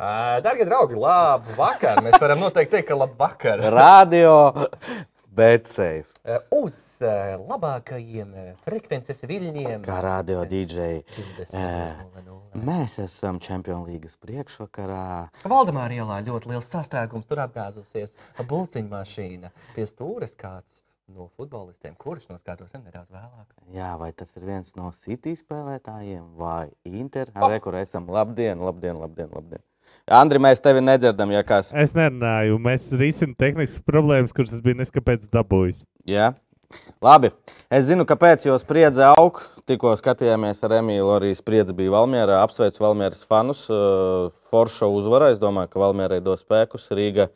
Darbie draugi, labu vakaru! Mēs varam noteikti teikt, ka labu vakaru. Radio, bet safe. Uz labākajiem frekvences viļņiem. Kā radio DJ. 20.00. Mēs esam Champions League priekšvakarā. Valdemāra ielā ļoti liels sastrēgums. Tur apgāzusies bulciņu mašīna. Pie stūres kāds no futbolistiem, kurš noskaidrosim nedaudz vēlāk. Jā, vai tas ir viens no City spēlētājiem vai Inter? Ar oh. kur esam? Labdien, labdien, labdien! labdien. Andri, mēs tevi nedzirdam, ja kas. Es nerunāju, mēs risinām tehniskas problēmas, kuras es biju neskapēc dabūjis. Jā. Labi, es zinu, kāpēc jūs spriedzi aug. Tikko skatījāmies ar Emīlu, arī spriedzi bija Valmjerā. Apsveicu Valmjeras fanus. Forša uzvara. Es domāju, ka Valmjerai dos spēkus. Rīga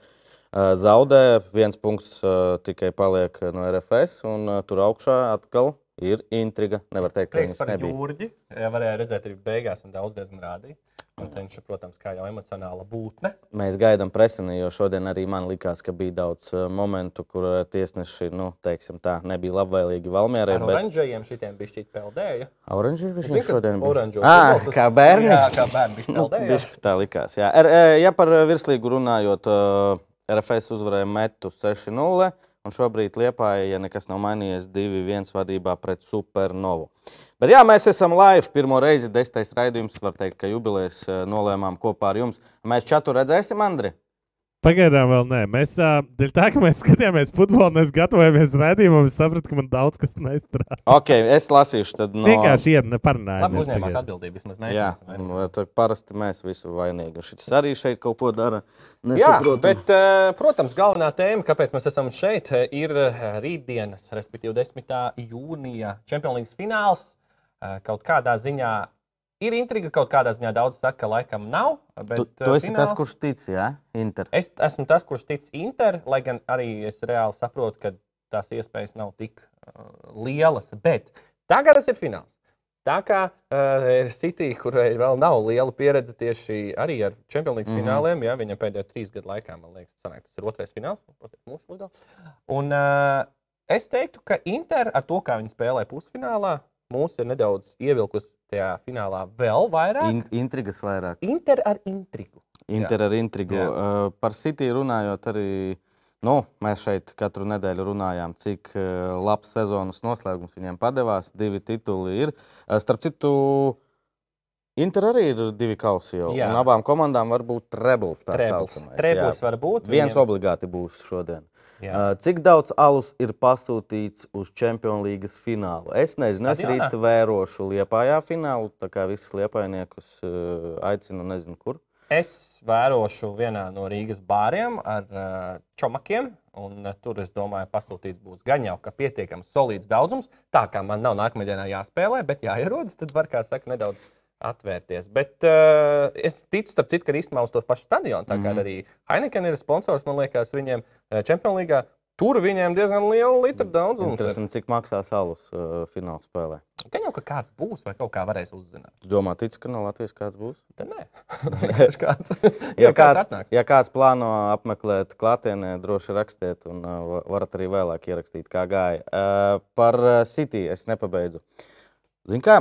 zaudē. Viens punkts tikai paliek no RFS. Un tur augšā atkal ir intriga. Nevar teikt, ka viņas par nebija. Jurģi. Jā, varēja redzēt arī beigās, un daudz diezgan rādīja. Viņš, protams, kā jau emocionāla būtne. Mēs gaidām presini, jo šodien arī man likās, ka bija daudz uh, momentu, kur uh, tiesneši nu, teiksim, tā, nebija labvēlīgi Valmierai. Ar oranžajiem šitiem bija šķiet peldēja. Oranži ka šodien bija. oranžos Ah, futbols, kā bērni? Jā, kā bērni bija peldēja. Bišķi tā likās. Jā. Er, ja par virslīgu runājot, RFS uzvarēja metu 6-0. Un šobrīd Liepāja, ja nekas nav mainījies, 2-1 vadībā pret Supernovu. Bet jā, mēs esam live. Pirmo reizi desmitais raidījums. Var teikt, ka jubilejas eh, nolēmām kopā ar jums. Mēs čatu redzēsim, Andri. Pagaidām vēl nē. Mēs, dēļ tā, ka mēs skatījāmies futbolu un es gatavojos redzējumam, es sapratu, ka man daudz kas nestrādā. Ok, es lasīšu. Tad no... Vienkārši ir Labi, neparunājums. uzņēmās atbildību. Vismaz mēs Jā, un, tad parasti mēs visu vainīgi. Šis arī šeit kaut ko dara. Jā, Nesaprotam. bet, eh, protams, galvenā tēma, kāpēc mēs esam šeit, ir rītdienas, respektīvi 10. jūnija Champions League fināls. Kaut kādā ziņā ir intriga, kaut kādā ziņā daudz saka, ka laikam nav. Bet, tu, eh, tu esi tas, fināls- kurš tic, jā, Inter. Es esmu tas, kurš tic Inter, lai gan arī es reāli saprotu, ka tās iespējas nav tik uh, lielas. Bet tagad tas ir fināls. Tā kā uh, City, kurai vēl nav liela pieredze tieši arī ar Champions League mm -hmm. fināliem, ja viņam pēdējo trīs gadu laikā, man liekas, sanāk, tas ir otrais fināls. Mūsu līgā. Un uh, es teiktu, ka Inter ar to, kā viņi spēlē pusfinālā, mūs ir nedaudz ievilkusi tajā finālā vēl vairāk. In... In, intrigas vairāk. Inter ar intrigu. Inter ar intrigu. Jā. Uh, par City runājot, arī nu, mēs šeit katru nedēļu runājām, cik uh, labs sezonas noslēgums viņiem padevās. Divi tituli ir. Uh, starp citu, Inter arī ir divi kausi jau. Jā. Un abām komandām var būt saucamais, Trebls jā. var būt. Viens viņiem- obligāti būs šodien. Jā. Uh, cik daudz alus ir pasūtīts uz Champions League finālu? Es nezinu, es Stadionā? rīt vērošu Liepājā finālu. Tā kā visus liepainiekus uh, aicinu, nezinu, kur. Es vērošu vienā no Rīgas bāriem ar uh, čomakiem. Un, tur, es domāju, pasūtīts būs gan jau ka pietiekami solīds daudzums. Tā kā man nav nākamajā dienā jāspēlē, bet jāierodas, tad var, kā saka, nedaudz atvērties. Bet uh, es ticu, starp citu, ka īstenībā uz to pašu stadionu, tā kā Mhm. arī Heineken ir sponsors, man liekas, viņiem uh, Champions League. Tur viņiem diezgan liela litru daudzums. Interesanti, cik maksā alus uh, fināla spēlē. Gan jau, ka kāds būs vai kaut kā varēs uzzināt. Tu domā, tic, ka no Latvijas kāds būs? Tad nē, vienkārši kāds. Ja kāds, atnāks. ja kāds plāno apmeklēt klātienē, droši rakstiet, un uh, va- varat arī vēlāk ierakstīt, kā gāja. Uh, par City es nepabeidzu. Zini, kā?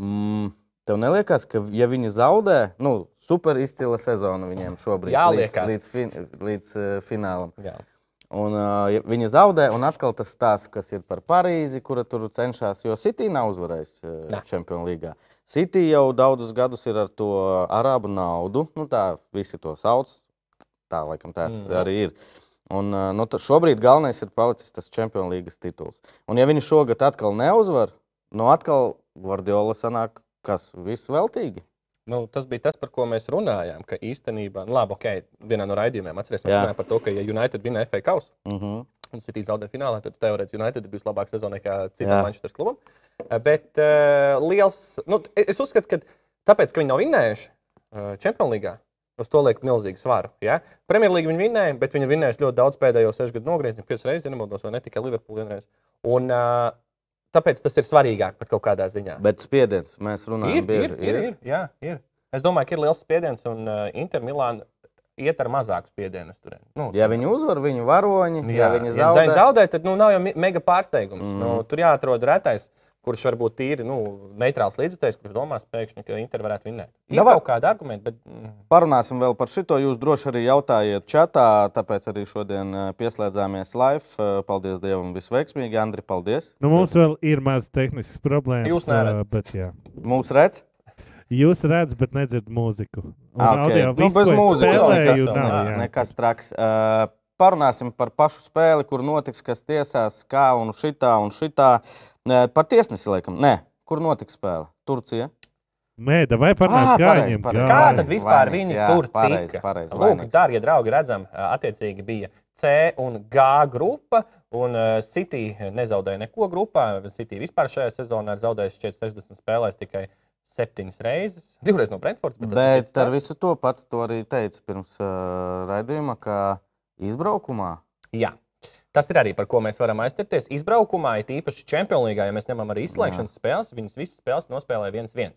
Mm, tev neliekas, ka, ja viņi zaudē, nu, super izcila sezona viņiem šobrīd Jā, līdz, liekas. līdz, fin, līdz uh, finālam. Jā. Un, uh, viņi zaudē, un atkal tas stāsts, kas ir par Parīzi, kura tur cenšas, jo City nav uzvarējis uh. Champions League. City jau daudzus gadus ir ar to arābu naudu, nu tā visi to sauc. Tā laikam tas Mm. arī ir. Un, uh, nu, šobrīd galvenais ir palicis tas Champions League tituls. Un, ja viņi šogad atkal neuzvar, nu atkal Guardiola sanāk, kas viss veltīgi. Nu, tas bija tas, par ko mēs runājām. Ka īstenībā, nu, labi, ok, vienā no raidījumiem atcerieties, mēs Jā. runājām par to, ka, ja United vinna FA kausu Uh -huh. un City zaudē finālā, tad teorētiski United bijusi labāka sezona nekā citam. Manchester klubam. Eh, Bet uh, liels, nu, es uzskatu, ka tāpēc, ka viņi nav vinnējuši uh, Champions League. Uz to liek milzīgu svaru. Ja? Premjerlīga viņi vinnēja, bet viņi vinnējuši ļoti daudz pēdējo sešu gadu nogriezienā, piecas reizes, nemaldos, vai ne tikai Liverpool vienreiz. Un, uh, tāpēc tas ir svarīgāk par kaut kādā ziņā. Bet spiediens, mēs runājam, Ir, bieži ir, ir, ir, jā, ir. Es domāju, ka ir liels spiediens, un uh, Inter Milāna iet ar mazāku spiedienu. Nu, Ja viņi uzvar, viņi varoņi, jā, ja viņi ja zaudē, zaudē, zaudē, tad nu, nav jau mega pārsteigums. Mm. Nu, tur jāatrod retais kurš varbūt tīri nu, neitrāls līdzekļs, kurš domās pēkšņi, ka Inter varētu vinēt. Ir Davai. kaut kādi argumenti, bet mm, Parunāsim vēl par šito. Jūs droši arī jautājiet čatā, tāpēc arī šodien eh, pieslēdzāmies live. Eh, Paldies Dievam, visveiksmīgi. Andri, paldies. Nu, mums vēl ir maz tehnisks problēmas. Jūs neredzat. ā, Bet, jā. Mūsu redz? Jūs redzat, bet nedzirdat mūziku. Ah, ok. audio Nu, visu, bez ko es mūzikas spēlēju, nekas nav. nav. jā. Nekas traks. Uh, parunāsim par pašu spēli, kur notiks, kas tiesās, kā un šitā un šitā. Uh, par tiesnesi, laikam. Nē, kur notiks spēle? Turcija. Nē, vai parunājam, kā viņiem pareizi. kā tad vispār vainīgs, viņi jā, tur pareizi, tika? pareizi, Lūk, darbie draugi, redzam, attiecīgi bija C un G grupa, un City nezaudēja neko grupā. City vispār šajā sezonā ir zaudējis šķiet 60 spēlēs tikai septiņas reizes. Divreiz no Brentfords, bet, Bet ar visu to pats to arī teica pirms uh, raidījuma, ka izbraukumā. Jā. Tas ir arī par ko mēs varam aizķerties. Izbraukumā, it īpaši Champions League, ja mēs ņemam arī izslēgšanas spēles, viņas visas spēles nospēlēja 1-1.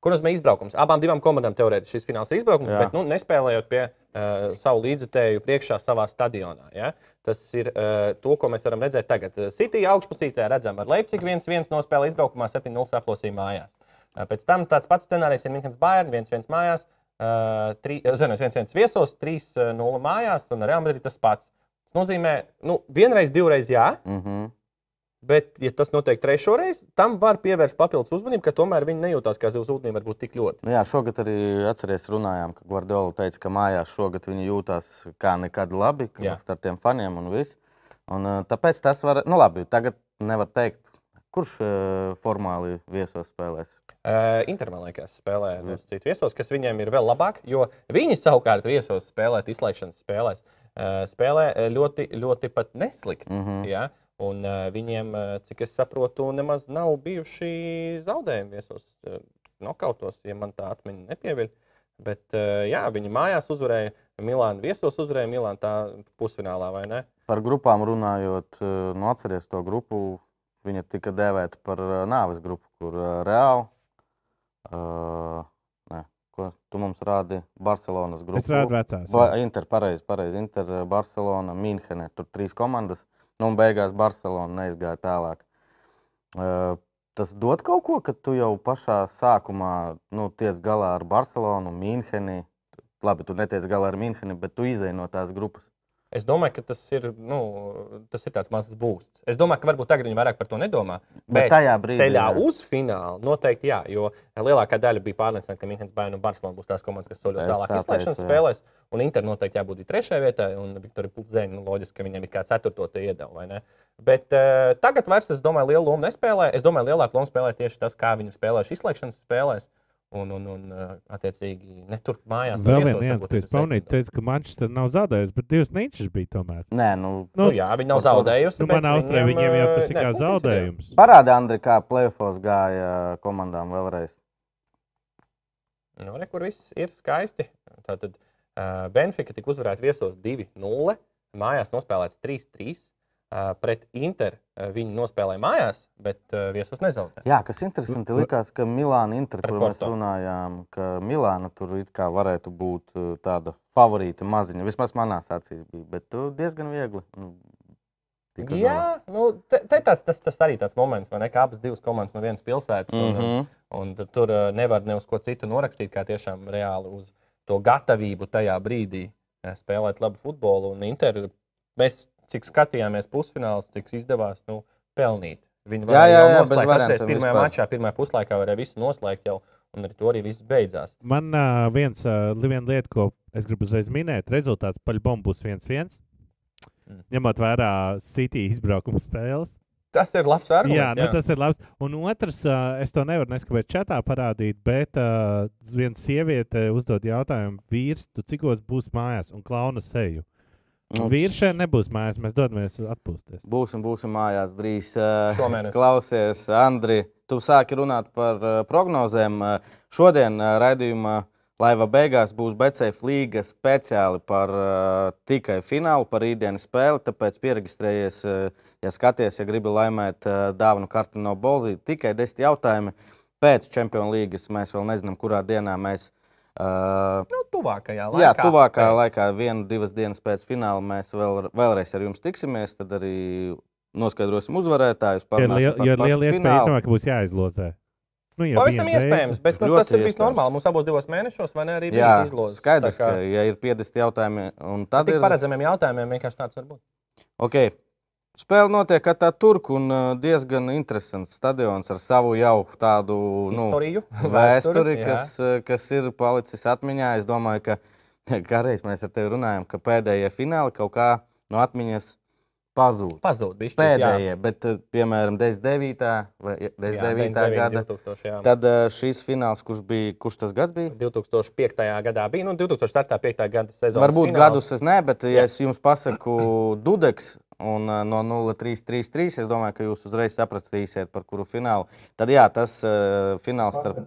Kur nozīmē izbraukums? Abām divām komandām teorētiski šis fināls ir izbraukums, Jā. bet nu, nespēlējot pie uh, savu līdzekļu priekšā savā stadionā. Ja? Tas ir uh, to, ko mēs varam redzēt tagad. Uh, City augšpusītē redzam, ar Leipzig 1-1 nospēlē izbraukumā 7-0 aplosīja mājās. Uh, pēc tam tāds pats scenārijs ir Minhens Bayern 1-1 mājās, uh, 1-1 viesos, 3-0 mājās un Real Madrid tas pats. Tas nozīmē, nu, vienreiz, divreiz jā, Mm -hmm. Bet, ja tas notiek trešo reizi, tam var pievērst papildus uzmanību, ka tomēr viņi nejūtās kā zivs ūdenī, varbūt tik ļoti. Nu, jā, šogad arī atceries, runājām, ka Guardiola teica, ka mājās šogad viņi jūtās kā nekad labi ka ar tiem faniem un viss. Un, uh, tāpēc tas var, nu labi, tagad nevar teikt, kurš uh, formāli viesos spēlēs. Uh, Inter, man liekas, spēlē no citu viesos, kas viņiem ir vēl labāk, jo viņi savukārt viesos spēlēt izslēgšanas spēlēs. Uh, spēlē ļoti, ļoti pat neslikti. Mm -hmm. Ja? Un viņiem, cik es saprotu, nemaz nav bijuši zaudējumi viesos nokautos, ja man tā atmiņa nepieviļ. Bet jā, viņi mājās uzvarēja Milānu, viesos uzvarēja Milānu tā pusfinālā, vai ne? Par grupām runājot, nu atceries to grupu, viņa tika dēvēta par nāves grupu, kur reāli. Uh, ko tu mums rādi Barcelonas grupu? Es rādu vecās. Ba Inter, pareizi, pareizi. Inter, eh, Barcelona, Mīnhene. Tur trīs komandas. Nu, un beigās Barcelona neizgāja tālāk. Uh, tas dod kaut ko, ka tu jau pašā sākumā nu, tiec galā ar Barcelonu, Mīnheni. Labi, tu netiec galā ar Mīnheni, bet tu izēji no tās grupas. Es domāju, ka tas ir, nu, tas ir tāds mazs būsts. Es domāju, ka varbūt tagad viņi vairāk par to nedomā. Bet Bet, tajā brīdī, ceļā jā. uz finālu noteikti jā, jo lielākā daļa bija pārliecināta, ka Mīnhens Bayern un Barcelona būs tās komandas, kas soļos tālāk izslēgšanas spēlēs. Un Inter noteikti jābūt trešajai vietai, un Viktorija Pulsēna, nu, loģiski, ka viņam ir kā ceturto tie iedeva? Bet uh, tagad vairs, es domāju, lielu lomu nespēlē. Es domāju, lielāku lomu spēlē tieši tas, kā viņi spēlējuši izslēgšanas spēlēs. Un, un, un uh, attiecīgi, ne tur mājās. Vēl viens, viens, pamanīju, sekundārs. teica, ka Manchester nav zaudējis, bet divas niķis bija tomēr. Nē, nu, Nu, jā, viņi nav zaudējusi. Nu, man Austrija viņiem jau tas ir ne, kā ir, jā. zaudējums. parādi, Andri, kā plēfos gāja komandām vēlreiz. Nu, re, kur viss ir skaisti. Tātad uh, Benfika tika uzvarēta viesos 2-0, mājās nospēlēts 3-3. Uh, pret Inter uh, viņi nospēlēja mājās, bet uh, viesos nezaudēja. Jā, kas interesanti, likās, ka Milāna Inter, Par kur mēs runājām, ka Milāna tur it kā varētu būt tāda favorīta maziņa. Vismaz manā acīs bija, bet diezgan viegli. nu, tika galā. Jā, nu, te, te tāds, tas, tas arī tāds moments, vai ne? Kā abas divas komandas no vienas pilsētas. Mm Un, un, -hmm. un tur- tur nevar ne uz ko citu norakstīt, kā tiešām reāli uz to gatavību tajā brīdī eh, spēlēt labu futbolu. Un Inter, mēs cik skatījāmies pusfināls, cik izdevās nu, pelnīt. Viņi Jā, jā, jā, bez variantiem Pirmajā vispār. mačā, pirmajā puslaikā varēja visu noslēgt jau, un ar to arī viss beidzās. Man uh, viens, uh, viena lieta, ko es gribu uzreiz minēt, rezultāts paļbom būs 1-1. Mm. Ņemot vērā City izbraukuma spēles. Tas ir labs arguments. jā, nu, tas ir labi. Un otrs, uh, es to nevaru neskatīt čatā parādīt, bet uh, viena sieviete uzdod jautājumu, vīrs, tu cikos būs mājās un klauna seju. Nu, Vīrs šeit nebūs mājās, mēs dodamies atpūsties. Būsim, būsim mājās drīz. Šomēnes. Klausies, Andri, tu sāki runāt par uh, prognozēm. Uh, šodien raidījumā laiva beigās būs BCF līga speciāli par tikai finālu, par rītdienas spēli. Tāpēc pieregistrējies, uh, ja skaties, ja gribi laimēt dāvanu karti no Bolzīta. Tikai desmit jautājumi. Pēc Champions līgas mēs vēl nezinām, kurā dienā mēs. Uh, Nu, tuvākajā laikā. Jā, tuvākā pēc. laikā, viena, divas dienas pēc fināla, mēs vēl, vēlreiz ar jums tiksimies. Tad arī noskaidrosim uzvarētājus. Ir jo ir liela iespēja, īstenībā, ka būs jāizlozē. Nu, ja Pavisam vienu reizi- iespējams, bet nu, tas ir bijis iespējams. normāli. Mums abos divos mēnešos, vai ne? Arī bija izlozes. skaidrs, kā ka, ja ir 50 jautājumi, un tad Tik ir paredzamiem jautājumiem vienkārši tāds var būt. Okay. Spēle notiek kā tur, un uh, diezgan interesants stadions ar savu jau tādu nu, Istoriju, vēsturi, jā. kas, uh, kas ir palicis atmiņā. Es domāju, ka kādreiz mēs ar tevi runājam, ka pēdējie fināli kaut kā no atmiņas pazūd. Pazūd bišķi. Pēdējie, bet, uh, piemēram, 99. vai 99. gada. 2000, jā. Tad šīs fināls, kurš bija, kurš tas gads bija? 2005. gadā bija. Nu, 2005. gada sezona. Varbūt gadus es ne, bet, ja Jā. es jums pasaku Dudeks un uh, no 0-3-3-3, es domāju, ka jūs uzreiz sapratīsiet, par kuru finālu. Tad jā, tas uh, fināls starp.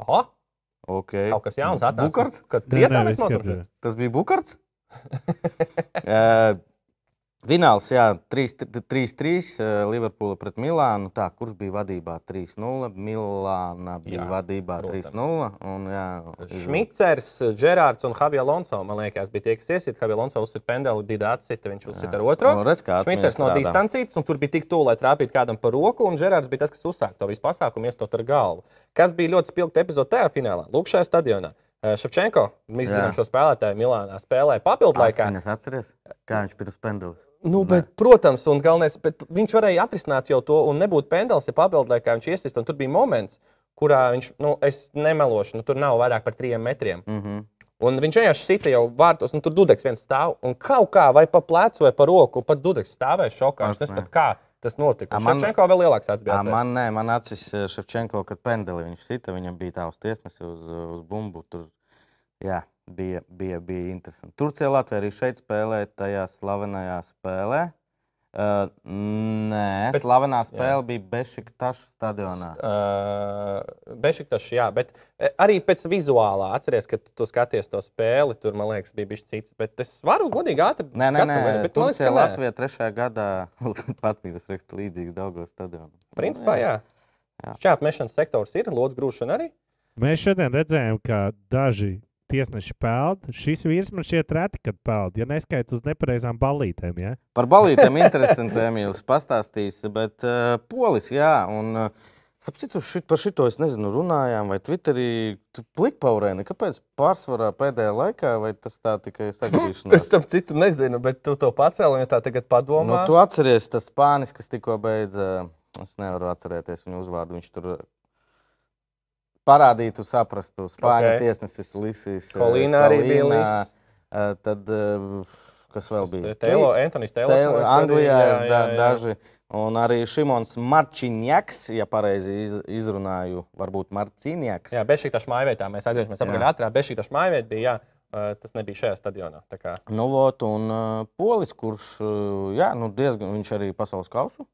Oho, Okay. kaut kas jauns atnāca. Bukarts? Kad trietā mēs šeit? Tas bija Bukarts. uh, Fināls, jā, 3-3. Liverpoola pret Milānu. Tā, kurš bija vadībā 3-0? Milāna bija Jā, vadībā protams. 3-0. un, jā, Šmicers, Gerards un Javier Alonso. Man liekas, bija tie, kas iesita. Javier Alonso uzsita pendeli, bija atsita, viņš uzsita ar otro. Nu, redz, kā atmiņa Šmicers no distancītas, un tur bija tik tuvu, lai trāpītu kādam par roku, un Gerards bija tas, kas uzsāka to visu pasākumu, iestot ar galvu. Kas bija ļoti spilgta epizode tajā finālā? Lūk, šajā stadionā. Eh, Ševčenko, mēs zinām šo spēlētāju Milānā, spēlēja papildu laikā. Atceries, kā viņš pirms pendulas. Nu, bet, protams, un galvenais, bet viņš varēja atrisināt jau to, un nebūtu pendels, ja papildu laikā viņš iesist. un Tur bija moments, kurā viņš, nu, es nemelošu, nu, tur nav vairāk par trim metriem. Mm -hmm. Un viņš vienkārši sita jau vārtos, un tur dudeks viens stāv. Un kaut kā, vai pa plecu, vai pa roku, pats dudeks stāvēja šokā. Pats nesaprot, kā tas notika. Un man- Ševčenko vēl lielāks atvērts. man, nē, man acis eh, Ševčenko, kad pendeli viņš sita, viņam bija tā uz tiesnesi, uz, uz bumbu. Tur jā, bija, bija, bija interesanti. Turcija Latvija arī šeit spēlēja tajā slavenajā spēlē. Uh, nē, Bet- slavenā spēle jā. bija Bešiktaša stadionā. Uh, Bešiktašs, jā, bet eh, arī pēc vizuālā atceries, ka tu, skaties to spēli. Tur, man liekas, bija bijis cits. Bet es varu godīgi atrast. Nē, nē, nē. Bet, man liekas, Turcija ka nē. Latvija trešajā gadā pat bija raksta līdzīgs Daugos stadionam. Principā, jā. Jā. Šķēpmešanas sektors ir, lodz grūšana arī. Mēs šodien redzējām, ka daži tiesneši peld. Šis vīrs man šķiet reti, kad peld. Ja neskaita uz nepareizām ballītēm, ja? Par balītēm interesanti Emīls pastāstīs, bet uh, polis, jā, un uh, sapratu, šit, par šito es nezinu, runājām, vai Twitterī plikpaurēni, kāpēc pārsvarā pēdējā laikā, vai tas tā tikai Es sagadīšanās? tam citu nezinu, bet tu to pacēli, un ja tā tagad Nu, padomā. tu atceries, tas spānis, kas tikko beidza, es nevaru atcerēties viņu uzvārdu, viņš tur parādītu, saprastu, spāņu Ok. okay. tiesnesis Lisīs. eh, Kolīna arī bija līdz. eh, Tad, eh, kas vēl bija? Tēlo, Antonijs Tēlers. Tēl- man liekas, arī, Anglijā jā, jā, jā. daži. Un arī Šimons Marčiņaks, ja pareizi iz, izrunāju, varbūt Marciņaks. Jā, tā mājvietā mēs atgriežamies atpakaļ Jā. ātrāk. Bez šī tā mājvieta bija, jā, tas nebija šajā stadionā. Nu, vot, un Polis, kurš jā, nu, diezgan, viņš arī pasaules kausu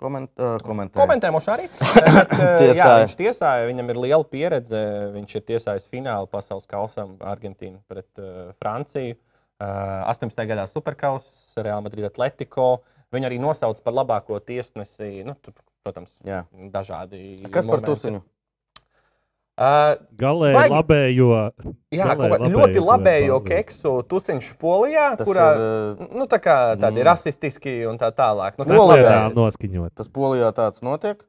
koment, uh, komentē. Komentējuši arī. Bet, jā, viņš tiesāja, viņam ir liela pieredze. Viņš ir tiesājis finālu pasaules kausam Argentīnu pret uh, Franciju. Uh, 18. gadā Superkausas, Real Madrid Atletico. Viņu arī nosauca par labāko tiesnesi. Nu, tur, protams, Jā. dažādi. Kas par momenti. Uh, Galē Vajag- labējo. jā, Galē kaut kā labējo ļoti to labējo keksu tusiņš Polijā, Tas kurā ir, nu, tā kā, tādi Mm. rasistiski un tā tālāk. Nu, ir- noskaņot. Tas Polijā tāds notiek.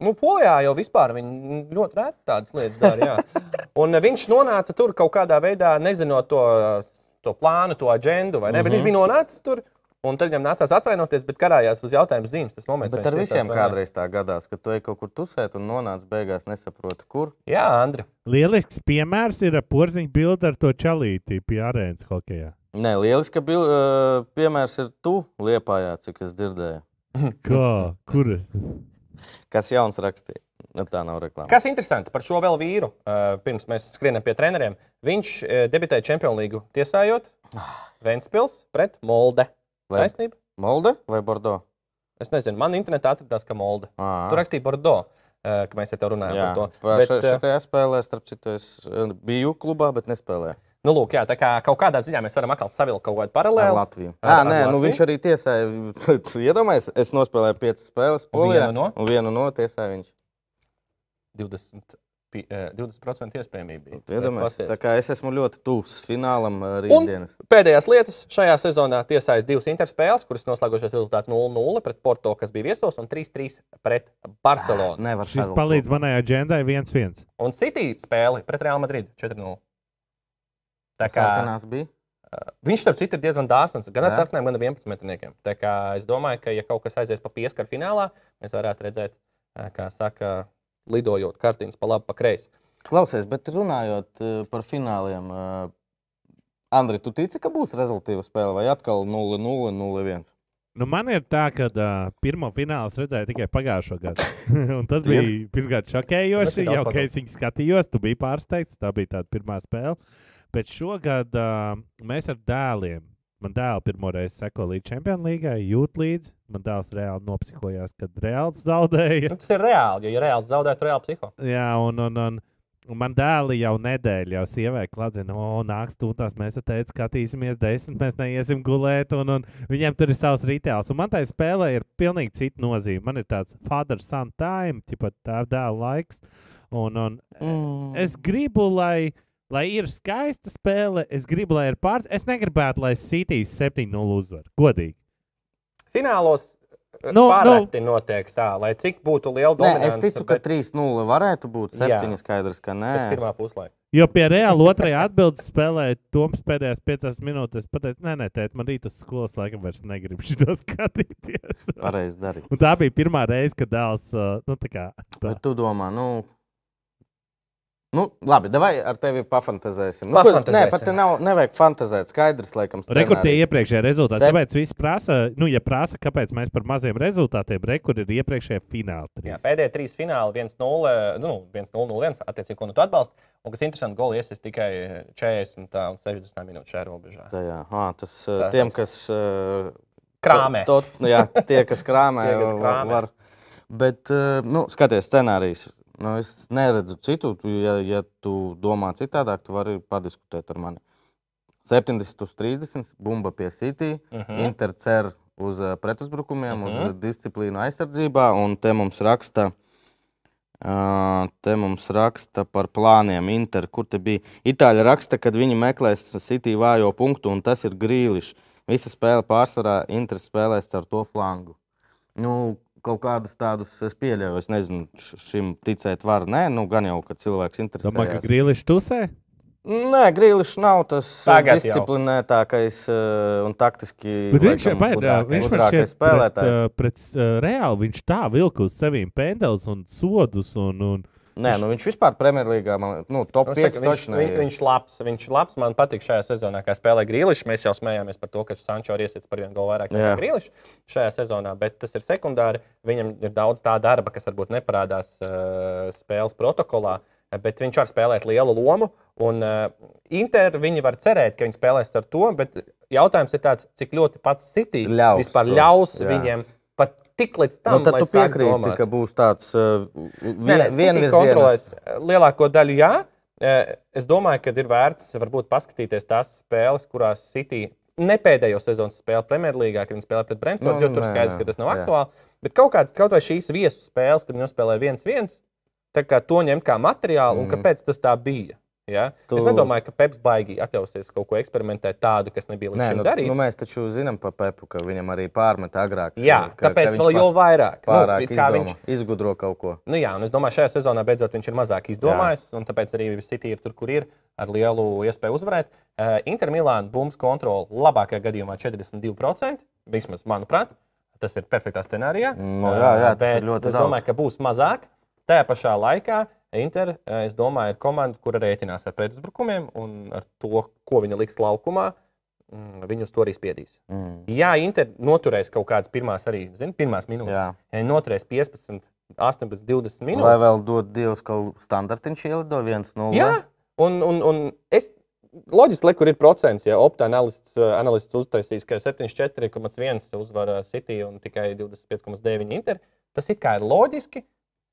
Nu, Polijā jau vispār viņi ļoti reti tādas lietas dara. jā. Un eh, viņš nonāca tur kaut kādā veidā, nezinot to, to plānu, to agendu, vai ne? Mm -hmm. Bet viņš Mhm. bija nonācis tur. Un tad viņam nācās atvainoties, bet karājās uz jautājumu zīmes. Tas moments, Bet ar visiem tiesās kādreiz tā gadās, ka tu ej kaut kur tusēt un nonāc beigās nesaproti, kur. Jā, Andri. Lielisks piemērs ir porziņa bilde ar to čalīti pie arēnas hokeja. Nē, lieliski, ka bil, uh, piemērs ir tu liepājā, cik es dzirdēju. Kā? Kuras? Kas jauns rakstīja? Nu, tā nav reklāma. Kas interesanti par šo vēl vīru, uh, pirms mēs skrienam pie treneriem. Viņš uh, debitēja Champions League tiesājot Ventspils pret Molde. Vai Taisnība? Molde vai Bordeaux? Es nezinu, man internetā atradās, ka Molde. À, Tur rakstīja Bordeaux, ka mēs te runājam Jā, par to. Bet, še- šitajā spēlē, starp citu, es biju klubā, bet nespēlēju Nu, lūk, jā, tā kā kaut kādā ziņā mēs varam atkal savilkt kaut kādu ar paralēli. Latviju. Ar- Jā, ar nē, nu, Latviju? viņš arī tiesāja. Tu Iedomājies, es nospēlēju piecas spēles Un Polijā, vienu no? un vienu no tiesāja viņš. 20. Pi- eh, 20% iespējamība. bija. Iedomājieties, tā kā es esmu ļoti tuvs finālam ā, Un rītdienas. pēdējās lietas šajā sezonā tiesājas divas interspēles, kuras noslēgušās rezultātā 0-0 pret Porto, kas bija viesos, un 3-3 pret Barcelonu. Nevar Šis palīdz manai aģendai 1-1. Un City spēle pret Real Madrid 4-0. Tā kā Sarkanās bija. viņš, starp citu, ir diezgan dāsns gan ar sarkaniem, gan ar 11 metriem. Tā kā es domāju, ka, ja kaut kas aizies pa pieskaru finālā, mēs varētu redzēt, kā saka, lidojot kartiņas pa labi, pa kreisi. Klausies, bet runājot ā, par fināliem, ā, Andri, tu tici, ka būs rezultāta spēle vai atkal 0-0, 0-1? Nu, man ir tā, ka uh, pirmo finālu es redzēju tikai pagājušo gadu. Un tas bija pirmkārt šokējoši. Jau kad es viņu skatījos, tu biji pārsteigts. Tā bija tā pirmā spēle. Bet šogad uh, mēs ar dēliem. Man dēls pirmo reizi seko līdz Champions League, jūt līdzi. Man dēls reāli nopsihojās, kad reāls zaudēja. Tas ir reāli, jo, ja reāli zaudē, tad reāli psiho. Jā, un, un, un, un man dēli jau nedēļu, jau sievai klādzina, o, nāks tūtās, mēs te teicām, skatīsimies desmit, mēs neiesim gulēt, un, un viņiem tur ir savs rituāls. Un man tai spēlē ir pilnīgi cita nozīme. Man ir tāds father-son time, tipat tā dēla laiks. Un, un Mm. es gribu, lai, lai ir skaista spēle, es gribu, lai ir pārts. Es negribētu, lai Citīs 7-0 uzvar. Godīgi. Finālos Nu, nu, pārēti nu. notiek tā, lai cik būtu liela Nē, es dominance. ticu, ka 3-0 varētu būt. Jā. 7 skaidrs, ka nē. pēc pirmā puslaika. Jo pie reāla otrajā atbildē spēlēja Toms pēdējās piecās minūtēs. Pateic, nē, nē, tēt, man rīt uz skolas laikam vairs negribu šo skatīties. Pareizi darīt. Un tā bija pirmā reize, kad dēls. uh, Nu, tā kā, tā. Bet tu domā, nu. Nu, labi, vai ar tevi pafantazēsim? Nu, Pafantazēsim. Nē, pat te nav, nevajag fantazēt. Skaidrs, laikam, Rekur tie scenārijs. iepriekšējie rezultāti. Sep- Tāpēc viss prasa, nu, ja prasa, kāpēc mēs par maziem rezultātiem, rekur ir iepriekšējie fināli. Jā, trīs. pēdējie trīs fināli, 1-0, nu, 1-0-1, attiecīgi, ko nu tu atbalsti. Un kas interesanti, goli iesaistīs tikai 40 tā, un 60 minūtes šajā robežā. Tajā, ah, tas uh, Tā- tiem, kas. Uh, Krāmē. To, to, jā, tie, kas krāmē, Tie, kas krāmē. var. Bet, uh, nu, skaties, scenārijs. Nu, es neredzu citu. Tu, Ja, ja tu domā citādāk, tu vari padiskutēt ar mani. 70 uz 30, bumba pie City, Uh mm. -huh. Inter cer uz uh, pretuzbrukumiem, Mhm. -hmm. uz disciplīnu aizsardzībā, un te mums raksta. Uh, te mums raksta par plāniem. Inter, kur te bija? Itāļi raksta, ka viņi meklēs City vājo punktu, un tas ir grīlišs. Visa spēle pārsvarā Inter spēlēs ar to flangu. Nu, kaut kādus tādus es pieļauju. Es nezinu, šim ticēt var. Nē, nu, gan jau, ka cilvēks interesē. Domāju, ka Grīlišs tusē. Nē, Grīlis nav tas Tagad jau. disciplinētākais uh, un taktiski Bet viņš, gudrākais šķiet, pret, spēlētājs. uh, pret uh, reāli viņš tā vilka uz sevīm pendels un sodus. Un, un, Nē, nu, viņš vispār Premjerlīgā, nu, top Nu, 5 saka, viņš, viņš, viņš, labs, viņš labs. Man patīk šajā sezonā, kā spēlē Grīlis. Mēs jau smējāmies par to, ka Sančo ir iesits par vienu golu vairāk nekā Jā. Grīlis šajā sezonā, bet tas ir sekundāri. Viņam ir daudz tā darba, kas varbūt neparādās uh, spēles protokolā, bet viņš var spēlēt lielu lomu. Un uh, Inter viņi var cerēt, ka viņi spēlēs ar to, bet jautājums ir tāds, cik ļoti pats City Ļaus vispār to, ļaus jā. viņiem pat tik līdz tam, Nu, tad tu piekrīti, ka būs tāds uh, City vienvirziens. kontrolēs lielāko daļu, jā. Eh, Es domāju, ka ir vērts varbūt paskatīties tās spēles, kurās City ne pēdējo sezonas spēle Premjerlīgā, kad viņi spēlē pret Brentfordu, Nu, jo tur skaidrs, ka tas nav jā. aktuāli. Bet kaut kādas, kaut vai šīs viesu spēles, kad viņi nospēlē viens viens, tā kā to ņemt kā materiālu un Mm. kāpēc tas tā bija. Ja? Tu... Es nedomāju, ka Peps baigi atļausies kaut ko eksperimentēt tādu, kas nebija līdz šim nu, darīts. nu, mēs taču zinām par Pepu, ka viņam arī pārmet agrāk. Jā, ka, tāpēc ka vēl jau vairāk. pārāk Nu, kā izdomā, viņš izgudro kaut ko. Nu, jā, un es domāju, šajā sezonā beidzot viņš ir mazāk izdomājis, Jā. un tāpēc arī City ir tur, kur ir, ar lielu iespēju uzvarēt. Uh, Inter Milāna bumbas kontrole labākajā gadījumā 42%, vismaz manuprāt. Tas ir perfektā scenārijā. Nu, jā, jā, tas bet ļoti es daudz. domāju, ka būs mazāk. Tajā pašā laikā Inter, eh, es domāju, ir komanda, kura rēķinās ar pretuzbrukumiem un ar to, ko viņa liks laukumā. mm, Viņu uz to arī spiedīs. Mm. Jā, Inter noturēs kaut kādas pirmās, arī zin, pirmās minūtes. Jā. Ja viņi noturēs 15, 18, 20 minūtes. Lai vēl dod Dievs kaut standartiņš ielido 1-0. Jā, un, un, un es. Loģiski, le, kur ir procents, ja opta analists, eh, analists uztaisīs, ka 74,1 uzvar City un tikai 25,9 Inter. Tas it kā ir loģiski,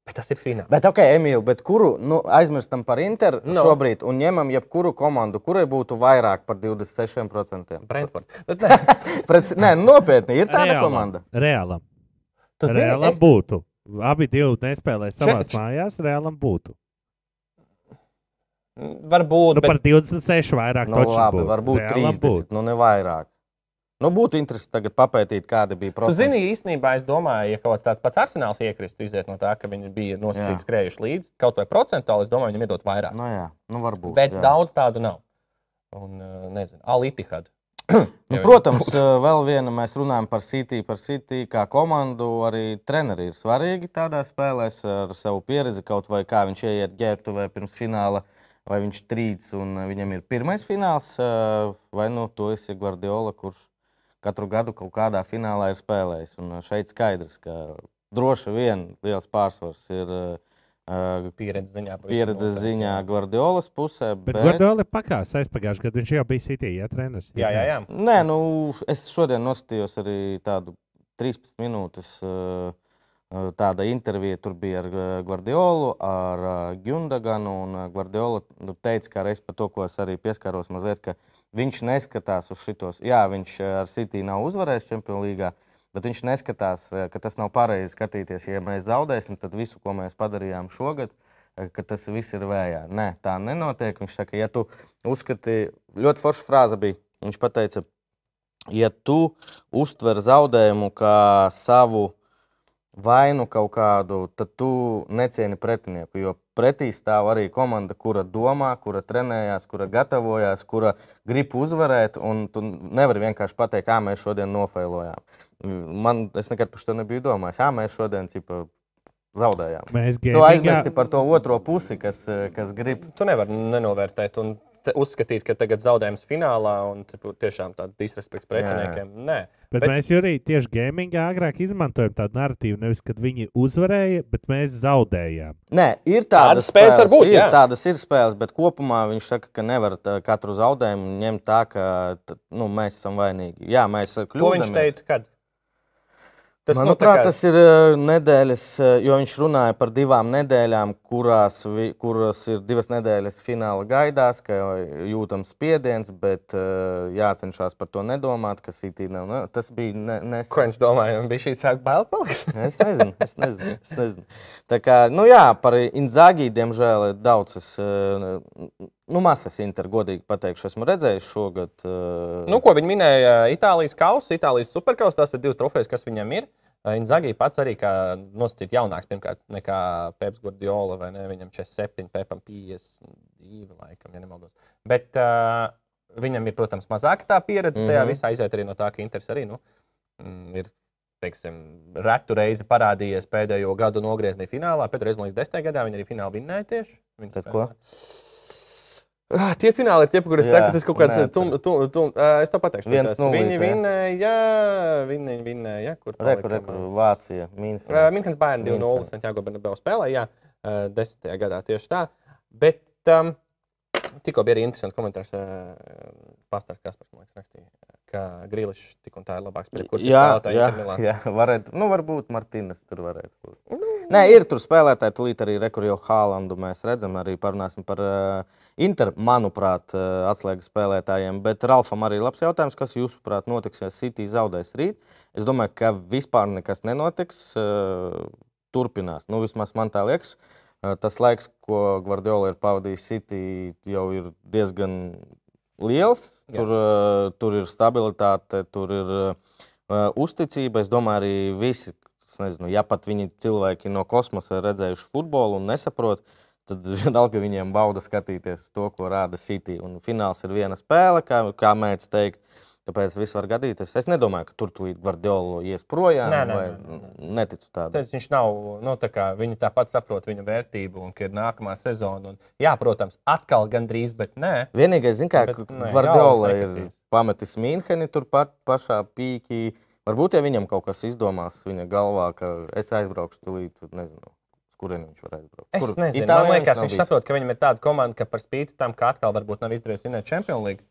bet tas ir fināls. Bet, ok, Emīl, bet kuru nu, aizmirstam par Interu No. no. šobrīd un ņemam jebkuru komandu, kurai būtu vairāk par 26%? Brentford. Bet, nē, Pret, nē, nopietni, ir tāda Reālam. komanda. Reālam. tu zini, Reālam es- būtu. Abi divi nespēlēja savā Čet- mājās. Reālam būtu. Varbūt, Nu, bet par 26 vairāk Nu, labi, būtu. varbūt Reāli 30, būtu. nu ne vairāk. Nu, būtu interesanti tagad papētīt, kāda bija Tu procesa. zini, īstenībā es domāju, ja kaut kāds pats arsenāls iekristu, iziet no tā, ka viņi bija nosacīti skrējuši līdzi, kaut vai procentuāli, es domāju, viņam iedot vairāk. Nu, jā, nu, varbūt. Bet jā. daudz tādu nav. Un, uh, nezinu, Alitihad. Nu, protams, eh, vēl viena mēs runājam par City, par City kā komandu. Arī treneri ir svarīgi tādā spēlē ar savu pieredzi, kaut vai kā viņš ieiet ģērbtuvē pirms fināla, vai viņš trīc un viņam ir pirmais fināls, vai nu to esi Guardiola, kurš katru gadu kaut kādā finālā ir spēlējis. Un eh, šeit skaidrs, ka droši vien liels pārsvars ir eh, Pieredzes ziņā. pieredzes ziņā. Guardiolas pusē. Bet Guardiola ir pakāpis aizpagājušajā gadā. Viņš jau bija City, ja treneris. Jā, jā, jā. Nē, nu, es šodien noskatījos arī tādu 13 minūtes uh, uh, tāda intervija. Tur bija ar uh, Guardiolu, ar uh, Gundaganu. Un uh, Guardiola nu, teica, ka reiz par to, ko es arī pieskaros mazliet, ka viņš neskatās uz šitos. Jā, viņš uh, ar City nav uzvarējis Champions League. Bet viņš neskatās, uh, ka tas nav pareizi skatīties. Ja mēs zaudēsim, tad visu, ko mēs padarījām šogad, uh, ka tas viss ir vējā. Nē, tā nenotiek. Viņš saka, ja tu uzskati, ļoti forša frāze bija. Viņš teica, ja tu uztver zaudējumu kā savu vainu kaut kādu, tad tu necieni pretinieku. Jo pretī stāv arī komanda, kura domā, kura trenējās, kura gatavojās, kura grib uzvarēt. Un tu nevari vienkārši pateikt, kā mēs šodien nofailojām. Man, es nekad par to nebiju domājis. Jā, mēs šodien cipa, zaudējām. Mēs Tu gamingā- aizmirsti par to otro pusi, kas, kas grib. Tu nevari nenovērtēt un uzskatīt, ka tagad zaudējums finālā un tiešām tāds disrespekts pretiniekiem. Nē, Bet, bet mēs arī tieši gamingā agrāk izmantojam tādu narratīvu, nevis kad viņi uzvarēja, bet mēs zaudējām. Nē, ir tādas, Tādas spēles var būt, ir, jā. tādas ir spēles, bet kopumā viņš saka, ka nevar tā, katru zaudējumu ņemt tā, ka nu, mēs esam vainīgi. Jā, mēs ko viņš kļūdāmies. teica? Kad? Tas, nu, Manuprāt, kā- tas ir eh, nedēļas, eh, jo viņš runāja par divām nedēļām, kurās, vi- kuras ir divas nedēļas fināla gaidās, ka jūtams spiediens, bet eh, jācenšas par to nedomāt, ka City nav. Ne, tas bija ne, nesen. Ko viņš domāja? Viņš bija sāk bail palikt. Es nezinu, es nezinu. Es nezinu. Tā kā, nu jā, par Inzagī, diemžēl, ir daudz. Es, nu, masas Inter, godīgi pateikšu, esmu redzējis šogad. eh, Nu, ko viņi minēja? Itālijas kausa, Itālijas superkausa. Tās ir divas trofejas, kas viņam ir. Inzagī pats arī kā nosacīt jaunāks pirmkārt nekā Peps Gordiola? Viņam 47, Pepam 52, laikam, ja nemaldos. Bet uh, viņam ir, protams, mazāka tā pieredze. Tajā Mhm. visā aiziet arī no tā, ka Inters arī nu, mm, ir. Teiksim, retu reizi parādījies pēdējo gadu nogriezienī finālā. Pēdējā reizē, liekas, desmit gadā viņi arī finālā vinnēja tieši. Tad ko? Ah, Tie fināli ir tie, kuriem es Jā, saku, tas kaut kāds neatceros. tum, tum, tum, ā, es to pateikšu. Viens tas. nulīt, Viņi jā. vinnēja, viņi vinnēja, kur Reku, palika reku, komandas? Vācija, Ā, Mīnhena. Minhenes bērni 2-0 München. Santiago Bernabeu spēlē, jā, ā, desmitajā gadā tieši tā. Bet um, tikko bija arī interesants komentārs. Pastāstīt, kas par to rakstīja, ka Grīlišs tik un tā ir labāks par jebkuru Jā, spēlētāju jā, Milānā. jā, varētu, nu, varbūt Martīnas tur varētu būt. Nē, ir tur spēlētāji, tūlīt arī rekur jau Hālandu mēs redzam, arī parunāsim par uh, Inter, manuprāt, uh, atslēgas spēlētājiem. Bet Ralfam arī labs jautājums, kas jūsuprāt notiks, ja City zaudēs rīt? Es domāju, ka vispār nekas nenotiks, uh, turpinās. Nu, vismaz man tā liekas. Uh, tas laiks, ko Gvardiola ir pavadījis City, jau ir diezgan liels. Jā. Tur, uh, tur ir stabilitāte, tur ir uh, uzticība. Es domāju, arī visi, nezinu, ja pat viņi cilvēki no kosmosa ir redzējuši futbolu un nesaprot, tad vienalga viņiem bauda skatīties to, ko rāda City. Un fināls ir viena spēle, kā, kā mēdz teikt. Tāpēc viss var gadīties. Es nedomāju, ka tur tūlīt Gvardiola ies projām. Nē, nē, vai- nē, Neticu tādam. Tāpēc viņš nav, nu, tā kā viņi tāpat saprot viņa vērtību un ka ir nākamā sezona. Un, jā, protams, atkal gandrīz, bet nē. Vienīgais, zin, kā Bet, nē, Gvardiola ir pametis Mīnheni turpat pašā pīkī. Varbūt, ja viņam kaut kas izdomās viņa galvā, ka es aizbraukšu tad nezinu, uz kurieni viņš var aizbraukt. Es Kur? nezinu, Itālijā man liekas, viņš bijis? saprot, ka viņam ir tāda komanda, ka par spīti tam, ka atkal varbūt nav izdevies vinnēt Champions League,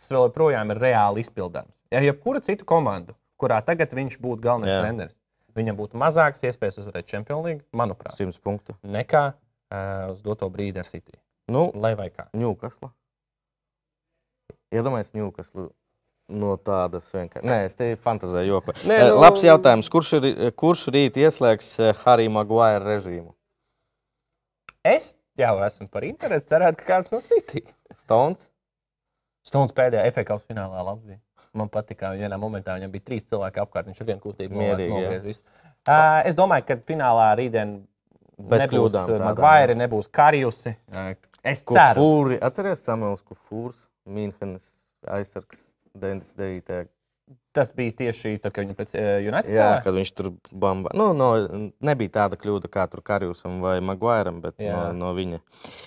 tas vēl joprojām ir reāli izpildāms. Ja jebkura cita komanda, kurā tagad viņš būtu galvenais Jā. treneris, viņam būtu mazākas iespējas uzvarēt Champions League, manuprāt, 100 punktu. nekā uh, uz doto brīdi ar City. Nu, Lai vai kā. Ņūkasla. Iedomājieties, Ņūkasla. No tādas vienkārši. Nē, es te fantāzēju, joku. Nē, nu- Labs jautājums. Kurš, ir, kurš rīt ieslēgs Harry Maguire režīmu? Es jau esmu par interesi. Cerētu, ka kāds no City. Stones. Stundas pēdējā FFC finālā labi bija. Man patīk, ka vienā momentā viņam bija trīs cilvēki apkārt. Viņš ar vienu kustību nogriez visu. Uh, es domāju, ka finālā rītdien Bez kļūdām tādām, Magvairi nebūs Karjusi. Es ceru. Kufūri. Atceries Samuels Kufūrs, Mīnhenes aizsargs 99. Tas bija tieši tad, kad viņi pēc uh, United Jā, spēlēja. kad viņš tur bamba. Nu, no, nebija tāda kļūda kā tur Karijusam vai Maguiram, bet no, Jā. no viņa.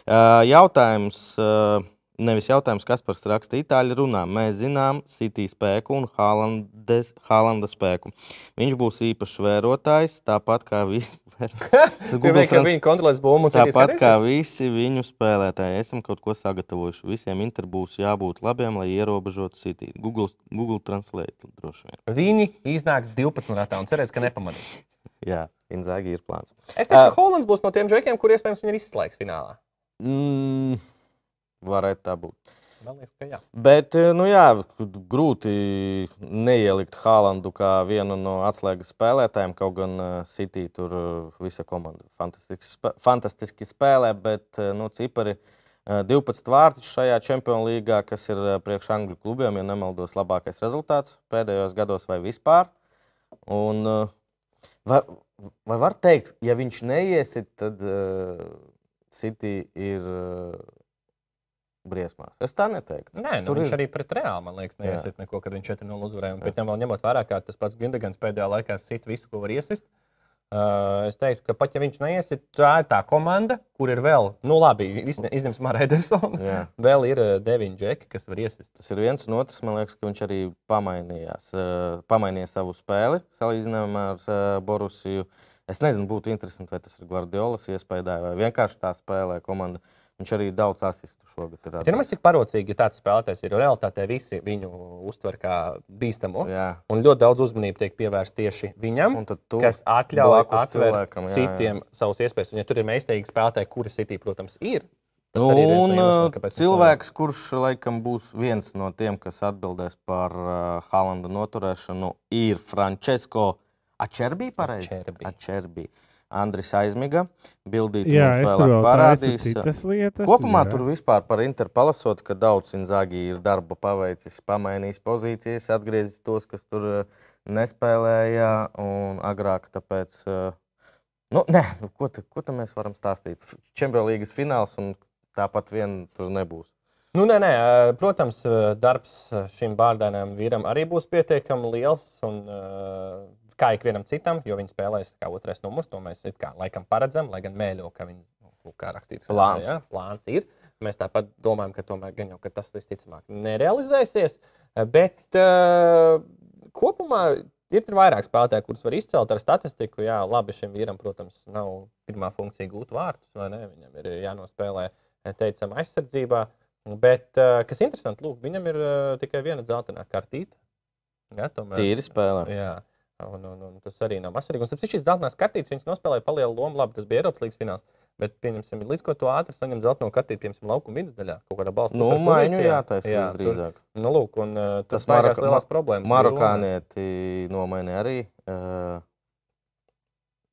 Uh, jautājums, uh, nevis jautājums, kas par raksta itāļu runā. Mēs zinām City spēku un Haalandes- Haalanda spēku. Viņš būs īpašs vērotājs, tāpat kā vi... Viņi kontrolēs bumbu. Tāpat kā visi viņu spēlētāji, esam kaut ko sagatavojuši. Visiem interim būs jābūt labiem, lai ierobežotu City. Google, Google Translate droši vien. Viņi iznāks 12 ratā un cerēs, ka nepamanīs. Jā, Inzāgi ir plāns. Es teicu, Ā. ka Hollands būs no tiem džekiem, kur iespējams viņi ir izslēgts finālā. Mm, varētu tā būt. Man liekas, ka jā. Bet, eh, nu jā, grūti neielikt Hālandu kā vienu no atslēgas spēlētājiem. Kaut gan uh, City tur uh, visa komanda fantastiski, spē fantastiski spēlē, bet nu, cipari uh, 12 vārtus šajā Champions League, kas ir priekš Angļu klubiem, ja nemaldos, labākais rezultāts pēdējos gados vai vispār. Un, var, vai var teikt, ja viņš neiesit, tad uh, City ir. Uh, Briesmās. Es tā neteiktu. Nē, nu, Tur viņš ir- arī pret Reāli, man liekas, neiesiet neko, kad viņš 4-0 uzvarēja. Pēc tam vēl ņemot vērā, ka tas pats Gundagans pēdējā laikā sit visu, ko var iesist. Uh, es teiktu, ka pat ja viņš neiesit, tā ir tā komanda, kur ir vēl, nu labi, izņem- izņemsim ar Edersonu. Jā. Vēl ir uh, deviņi džeki, kas var iesist. Tas ir viens un otrs. Man liekas, ka viņš arī pamainījās, eh, pamainīja savu spēli salīdzinājumā ar eh, Borusiju. Es nezinu, būtu interesanti, vai tas ir Guardiolas iespējā vai vienkārši tā spēlē komanda. Viņš arī daudz asistu šogad ir. Ja mēs cik parocīgi, ja tāds spēlētājs ir, jo realitātē visi viņu uztver kā bīstamu. Jā. Un ļoti daudz uzmanības tiek pievērsta tieši viņam, kas atļauj atvērt cilvēkam, jā, jā. citiem savus iespējas. Un, ja tur ir meistarīgi spēlētāji, kuri City, protams, ir. tas no Un iemesliem, uh, cilvēks, kurš laikam būs viens no tiem, kas atbildēs par uh, Hālanda noturēšanu, ir Francesco Ačerbī. Acerbi. Ačerbī. Andris Aizmiga. Bildīt Jā, es tur vēl parādīs. citas lietas. Kopumā jā. tur vispār par Interu palasot, ka daudz Inzāgi ir darba paveicis, pamainījis pozīcijas, atgriezis tos, kas tur eh, nespēlēja un agrāk. Tāpēc, eh, nu, nē, nu, ko, te, ko te mēs varam stāstīt? Čempionu līgas fināls un tāpat vien tur nebūs. Nu, nē, nē, ā, protams, darbs šim bārdainam vīram arī būs pietiekami liels. Un, kā ikvienam citam, jo viņi spēlēs kā otrais numurs, to mēs kā laikam paredzam, lai gan mēļo, ka viņi, nu, kā rakstīts, Plāns. Jā, plāns ir. Mēs tāpat domājam, ka tomēr gan jau ka tas visticamāk nerealizēsies. Bet uh, kopumā ir tur vairāk spēlētāju, kurus var izcelt ar statistiku. Jā, labi, šim vīram, protams, nav pirmā funkcija gūt vārtus, vai ne? Viņam ir jānospēlē, teicam, aizsardzībā. Bet, uh, kas interesanti, lūk, viņam ir uh, tikai viena dzeltenā kartīte. Jā, tomēr. Tīri spēlē. Jā. Un, un, un tas arī nav masīvs. Un tāpēc šīs zeltainās kartītes viņas nospēlēja palielu lomu. Labi, tas bija Eiropas līnijas fināls. Bet, pieņemsim, līdz ko to ātri saņem zeltaino kartīti, piemēram, laukuma vidusdaļā, kaut kādā balstā. Nu, maiņu jātaisa jā, visdrīzāk. tur- Nu, lūk, un uh, tas Tas ir Maroka- lielās Ma- problēmas. Marokānieti nomainīja arī. Uh,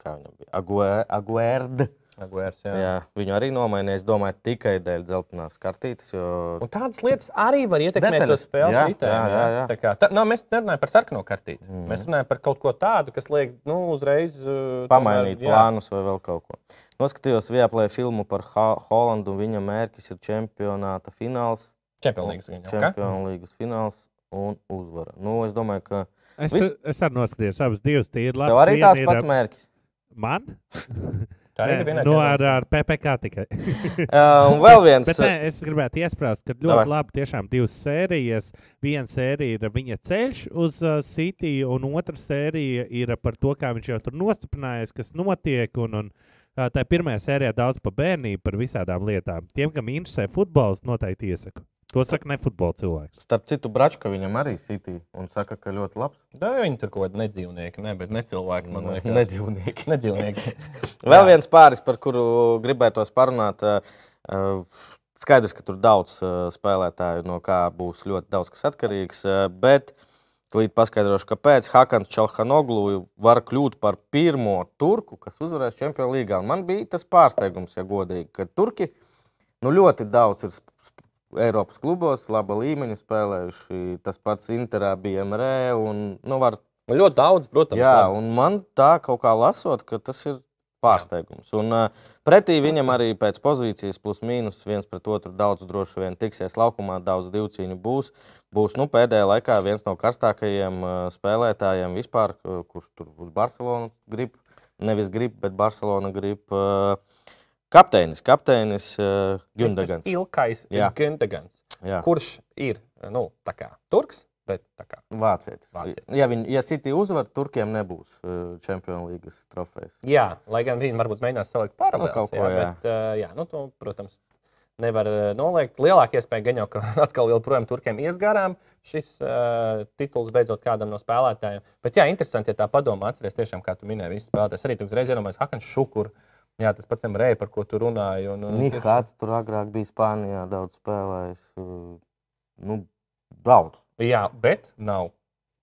kā viņam bija? Aguer- Aguerd. Aguērs, jā. Jā, viņu arī nomainīja. Es domāju, tikai dēļ dzeltenās kartītes. Jo... Un tādas lietas arī var ietekmēt to Detaļas. spēles. Tā kā, tā, no, mēs nerunājam par sarkano kartīti. Mm. Mhm. Mēs runājam par kaut ko tādu, kas liek nu, uzreiz uh, pamainīt tomēr, plānus vai vēl kaut ko. Noskatījos Vieplē filmu par Ha- Holandu, viņa mērķis ir čempionāta fināls, Champions League. ziņā, ka? čempionu līgas fināls un uzvara. Nu, es domāju, ka Es, Viss- es arī noskatījos abas divas tīri labi. tev arī tāds pats mērķis. Man? Tā ir viena no ar, ar PPC tikai. Uh, un vēl viens. Bet nē, es gribētu iesprāst, ka ļoti Davai. labi tiešām divas sērijas. Viena sērija ir viņa ceļš uz uh, City, un otra sērija ir par to, kā viņš jau tur nostiprinājies, kas notiek. Un, un, uh, tā pirmajā sērijā daudz par bērnību, par visādām lietām. Tiem, kam interesē futbols, noteikti iesaku. To saka ne futbola cilvēks. Starp citu, Bračka viņam arī sitī un saka, ka ļoti labs. Da, viņi tur kaut kādi nedzīvnieki, ne, bet ne cilvēki. Man liekas, Nedzīvnieki. Nedzīvnieki. Vēl Jā. viens pāris, par kuru gribētos parunāt. uh, uh, Skaidrs, ka tur daudz uh, spēlētāju, no kā būs ļoti daudz kas atkarīgs. Bet Tūlīt paskaidrošu, kāpēc Hakans Čalhanoglu var kļūt par pirmo turku, kas uzvarēs Čempionu līgā. Un man bija tas pārsteigums, ja godīgi, ka turki nu, ļoti daudz ir Eiropas klubos, laba līmeņa spēlējuši. Tas pats Interā bija MRE. Un, nu, var, Nu, Ļoti daudz, protams. jā, labi. un man tā kaut kā lasot, ka tas ir pārsteigums. Un, uh, pretī viņam arī pēc pozīcijas, plus mīnus viens pret otru daudz droši vien tiksies laukumā, daudz divcīņu būs. Būs nu, pēdējā laikā viens no karstākajiem uh, spēlētājiem vispār, uh, kurš tur uz Barcelonas grib. Nevis grib, bet Barcelona grib. Uh, kapteinis, kapteinis uh, Gundagans. Ilkais Jā. Gundagans, Jā, kurš ir nu, tā kā turks, bet kā. Vācietis. Vācietis. Ja, viņi, ja City uzvar, Turkiem nebūs uh, Champions League trofejas. Jā, lai gan viņi varbūt mēģinās salikt. Nu, kaut ko, jā. Bet, uh, jā, nu, to, protams, nevar noliegt. Lielākā iespēja gan jau, ka atkal joprojām turkiem ies garām šis uh, tituls beidzot kādam no spēlētājiem. Bet, jā, interesanti, ja tā padomā, atcerieties, tiešām, kā tu minēji, visi spēlētājs. Arī tu uzreiz iedomājies Hakans Šukur. Jā, tas pats Rēja, par ko tu runāji. Un, un, Nihāts tur agrāk bija Spānijā, daudz spēlējis. uh, Nu, daudz. Jā, bet nav.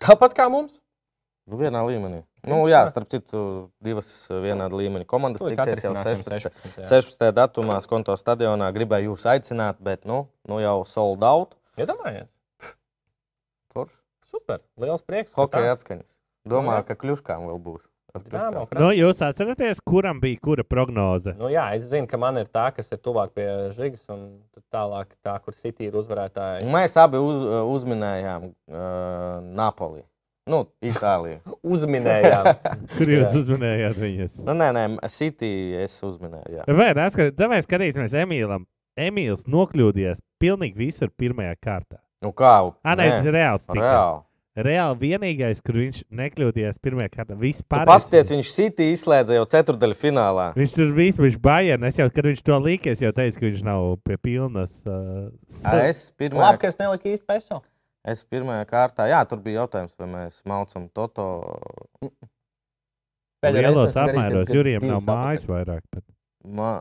Tāpat kā mums. Nu, vienā līmenī. Nu, jā, starp citu, divas vienāda līmeņa komandas tiksies jau atrisināsim 16. 16. jā. 16. datumā Skonto stadionā. Gribēju jūs aicināt, bet nu, nu jau sold out. Iedomājies. Forši. Super. Liels prieks. Hokeja atskaņas. Domāju, jā. ka kļuškām vēl būs. Drāma, Nu, jūs atceraties, kuram bija kura prognoze? Nu, jā, es zinu, ka man ir tā, kas ir tuvāk pie Žigas, un tālāk tā, kur City ir uzvarētāji. Mēs abi uz, uzminējām uh, Napoli. Nu, Itāliju. Uzminējām. Kur jūs Jā. uzmanījāt viņas? nu, nē, nē, City es uzminēju. Jā. Vai neskat, vai skatīsimies Emīlam? Emīls nokļūdījās pilnīgi visur pirmajā kārtā. Nu, kā? Ah, nē, nē reāls. Reāli. Reāli. Reāli vienīgais, kur viņš nekļūdījās pirmajā kārtā, vispār. Paskaties, viņš City izslēdza jau ceturdaļu finālā. Viņš tur vispār bija Bayern. Es jau, kad viņš to līka, es jau teicu, ka viņš nav pie pilnas. Uh, Ā, Es pirmajā, Labi, ka es neliku īsti peso. es pirmajā kārtā, jā, tur bija jautājums, vai mēs maucam Toto. Pēdējo reizi Lielos mēs darīsim, apmēros Jurijam nav mājas vairāk. Bet... Ma,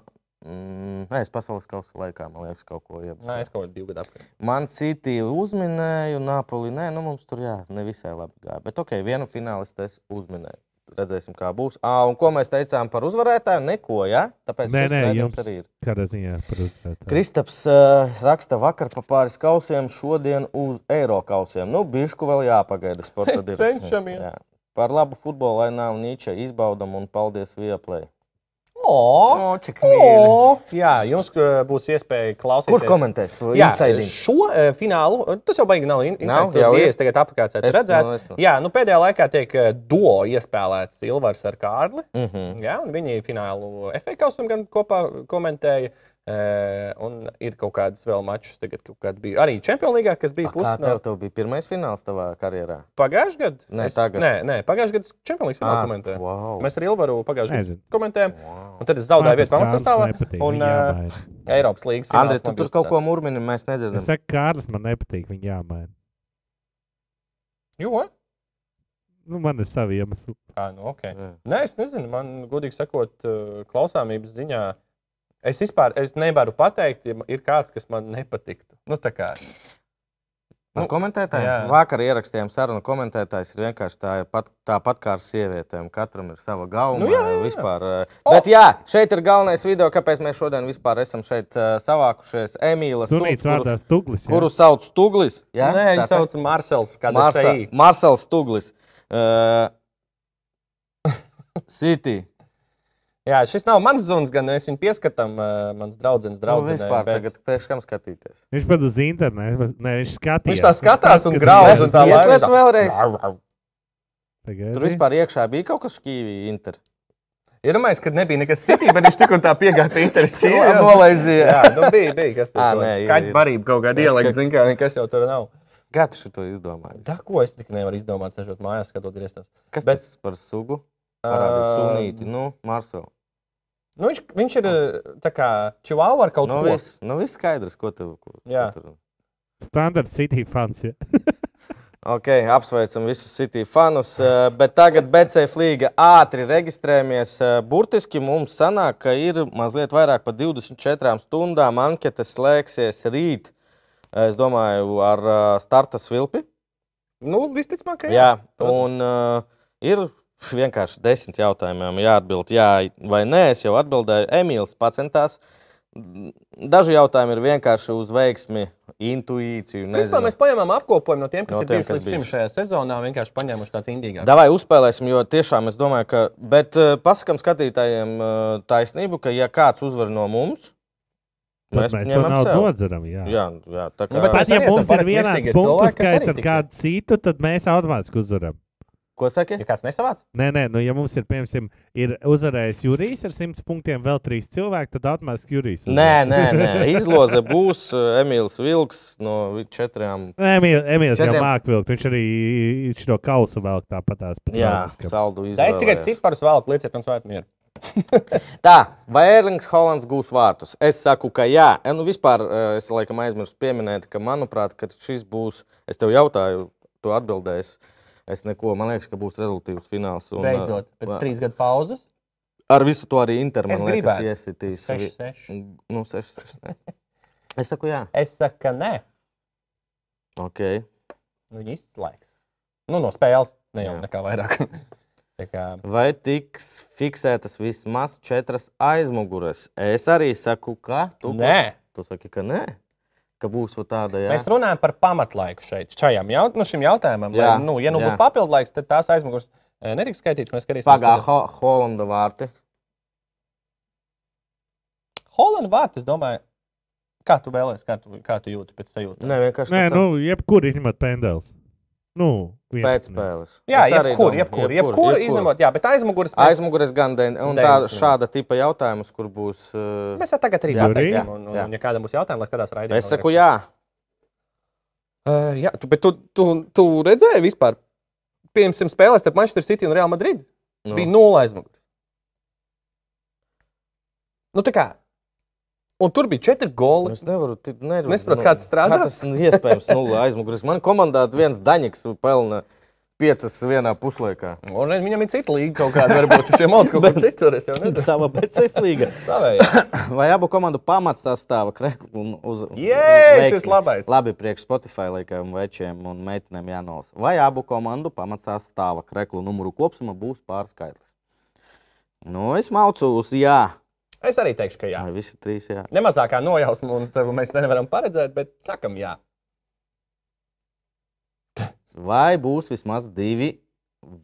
mm, nē, es pasaules kausa laikā, man liekas, kaut ko Nē, iepazīstināju. es kaut kādu divu gadu apkārt. Man City uzminēju, Napoli. Nē, nu mums tur jā, nevisai labi gāja. Bet ok, vienu finālistu es uzminēju. Redzēsim, kā būs. À, un ko mēs teicām par uzvarētāju? Neko, jā? Tāpēc Nē, nē, jums arī ir. kādā ziņā par uzvarētāju. Kristaps uh, raksta vakar pa pāris kausiem, šodien uz eiro kausiem. Nu, bišku vēl jāpagaida. sporta Mēs direkcija. cenšamies. Jā. Par labu futbolu, lai nav Nīča izbaudam un paldies Vieplay. O, cik o, jā, jums būs iespēja klausīties. Kurš komentēs? Jā, Insiding? šo uh, finālu, tas jau baigi nav in- Nav, inside, jau ir. tagad aplikācijā, Es- redzēt. nu, es- Jā, nu pēdējā laikā tiek uh, duo iespēlēts Ilvars ar Kārli. Mm -hmm. Jā, un viņi finālu FA kausam gan kopā komentēja. Uh, un ir kaut kādas vēl mačus, tagad kaut kāda bija arī League, kas bija Kā pusi tev, no tev bija pirmais fināls tavā karjerā? pagājušā gada. Nē, Es- tagad. Nē, nē pagājušā gada Champions League finālu Ah, komentēju. wow. Mēs ar Ilvaru pagājušajā gadā komentējām. Wow. Un tad es zaudēju vietu pamatsastāvā. Un uh. Eiropas līnijas fināls. Andri, tu man tur kaut ko murmini, mēs Es nedzirdam. saku, Kārlis man nepatīk. Viņa jāmaina. Jo? Nu, man ir savi iemesli. À, nu, okay. Jā. Nē, es nezinu, man godīgi sakot, uh, klausāmības ziņā. Es vispār es nevaru pateikt, ja ir kāds, kas man nepatiktu. Nu, tā kā Nu, komentētājiem? jā. Vakar ierakstījām sarunu. Komentētājs ir vienkārši tā, pat, tāpat kā ar sievietēm. Katram ir sava gauma. Nu, jā, jā, jā. Vispār, eh, O! Bet jā, šeit ir galvenais video, kāpēc mēs šodien vispār esam šeit eh, savākušies. Emīla Sunīts vārdā Stuglis. jā? kuru, sauc Stuglis. Jā, Nē, viņa sauc Marsels. Marsa, Marsels Stuglis. Uh, City. Jā, šis nav mans zuns, gan es viņu pieskatām. Uh, mans draugs, Nu, draugs. vispār tagad priekš kam skatīties. Viņš pat uz internetu. Ne, viņš skatījās. Viņš tā skatās un grauž, un tā laiva- vēlreiz. Pagaidi. Tur vispār iekšā bija kaut kas šķīvi. Inter. Iedomājieties, ka nebija nekas citī, bet viņš tik un tā piegāja pie interesu Jā, nolaizīja. Jā, nu bija, bija. Kas bija? nē, Kaķa barība kaut kāda ielikt, zin kā, nekas jau tur nav. Tu šo izdomāji? Tā, ko es tik nevaru izdomāt, sēžot mājās, skatoties griestos. Kas Bet- tas par sugu? Parādīja Ā, sunīti. Nu, Marso. Nu, viņš, viņš ir uh, tā kā čivāva ar kaut Nu, ko. viss, nu, viss skaidrs, ko tev. Ko, Jā. ko tur. Standarts City fans. Ja. Ok, apsveicam visus City fanus. eh, Bet tagad BCF līga ātri reģistrējamies. Eh, Burtiski mums sanāk, ka ir mazliet vairāk par 24 stundām. Ankete slēgsies rīt. Es domāju, ar eh, starta svilpi. Nu, visticamāk, ka Jā, un uh, ir vienkārši desmit jautājumiem jāatbild, jā vai nē. Es jau atbildēju, Emīls pacentās. Daži jautājumi ir vienkārši uz veiksmi, intuīciju. Principā mēs paņēmām apkopojumu no tiem, kas No no ir tiem, bijuši līdz šim šajā sezonā. Vienkārši paņēmuši tāds indīgāks. Davai uzspēlēsim, jo tiešām es domāju, ka. Bet uh, pasakām skatītājiem uh, taisnību, ka, ja kāds uzvar no mums, Tad mēs, mēs to naudu nodzeram. Jā. Jā, jā, tā kā. Nu, bet Mēs ja mums ir vienāds punktu skaits ar kādu citu, tad mēs automātiski uzvaram. Ko saki? Ja kāds nesavāc, Nē, nē, nu, ja mums ir, piemēram, ir uzvarējis Jurijs ar 100 punktiem, vēl 3 cilvēki, tad automātiski Jurijs. Nē, nē, nē. Izloze būs Emīls Vilks no vi- četrām. Nē, Emīl- Emīls jau Četriem- māca vilkt. Viņš arī šo kausu velk tāpatās. pat Jā, draudziskam. saldu tā es tikai ciparus vēl lieciet man svētu mieru. Tā, vai Erlings Hollands gūs vārtus? Es saku, ka jā. E, Nu, vispār eh, es laikam aizmirsu pieminēt, ka, manuprāt, ka šis būs. Es tev jautāju, tu atbildēsi. Es neko, man liekas, ka būs rezultāts fināls. Un, Beidzot, pēc trīs gadu pauzes. Ar visu to arī Inter, man liekas, iesitīs. 6, 6. Nu, 6, 6. Ne. Es saku, jā. Es saku, ka nē, Ok. nu, viņi izslēgs. Nu, no spēles, ne jau Jā. nekā vairāk. Kā, Vai tiks fiksētas vismaz četras aizmugures? Es arī saku, ka. Tu, nē, Tu saki, ka nē. Ka būs tāda, jā. mēs runājam par pamatlaiku šeit. Šajam jaut, nu, šim jautājumam, Jā, lai, nu, ja nu jā. būs papildu laiks, tad tās aizmugures eh, netiks skaitītas. Mēs skatīsimies, Pagā, Ho Holanda vārti. Holanda vārds, es domāju, kā tu vēlēsies, kā tu, kā tu jūti pēc sajūtas. Nē, vienkārši Nē, tas nu, jebkur izņemot pendels. Nu, pēc 11. spēles. Jā, jebkur, jebkur, jebkur izņemot, jā, bet aizmugures mēs, Aizmugures gan dēļ, un tā, 90. šāda tipa jautājums, kur būs. Uh, mēs jau tagad arī pateiksim. Un, un, Jā. un, ja kādam būs jautājumi, lai skatās raidījumu. es saku, jā. Uh, jā, tu, bet tu, tu, tu redzēji vispār, piemēram, spēlēs starp Manchester City un Real Madrid. Nu, Nu. Bija nulle aizmugures. Nu, tā kā. Un tur bija četri goli. Es nevaru, ti- nevaru Nesaprotu, kā tas strādā? Kā tas iespējams nulle aizmugures. Man komandā viens Daņiks pelna piecas vienā puslaikā. Un redz, viņam ir cita līnija kaut kāda, varbūt šie mākslinieki kaut kur citur. Es jau nezinu. Sava. Savējā. Vai abu komandu pamats sastāva kreklu un uz Jē, šis labais. Labi, priekš Spotify laikam večiem un meitenēm jānolasa. Vai abu komandu pamats sastāva kreklu numuru kopsuma būs pārskaitlis? Nu, es maucu uz jā. Es arī teikšu, ka jā. Vai visi trīs jā? Nemazākā nojausma, un mēs nevaram paredzēt, bet sakam, jā. Vai būs vismaz divi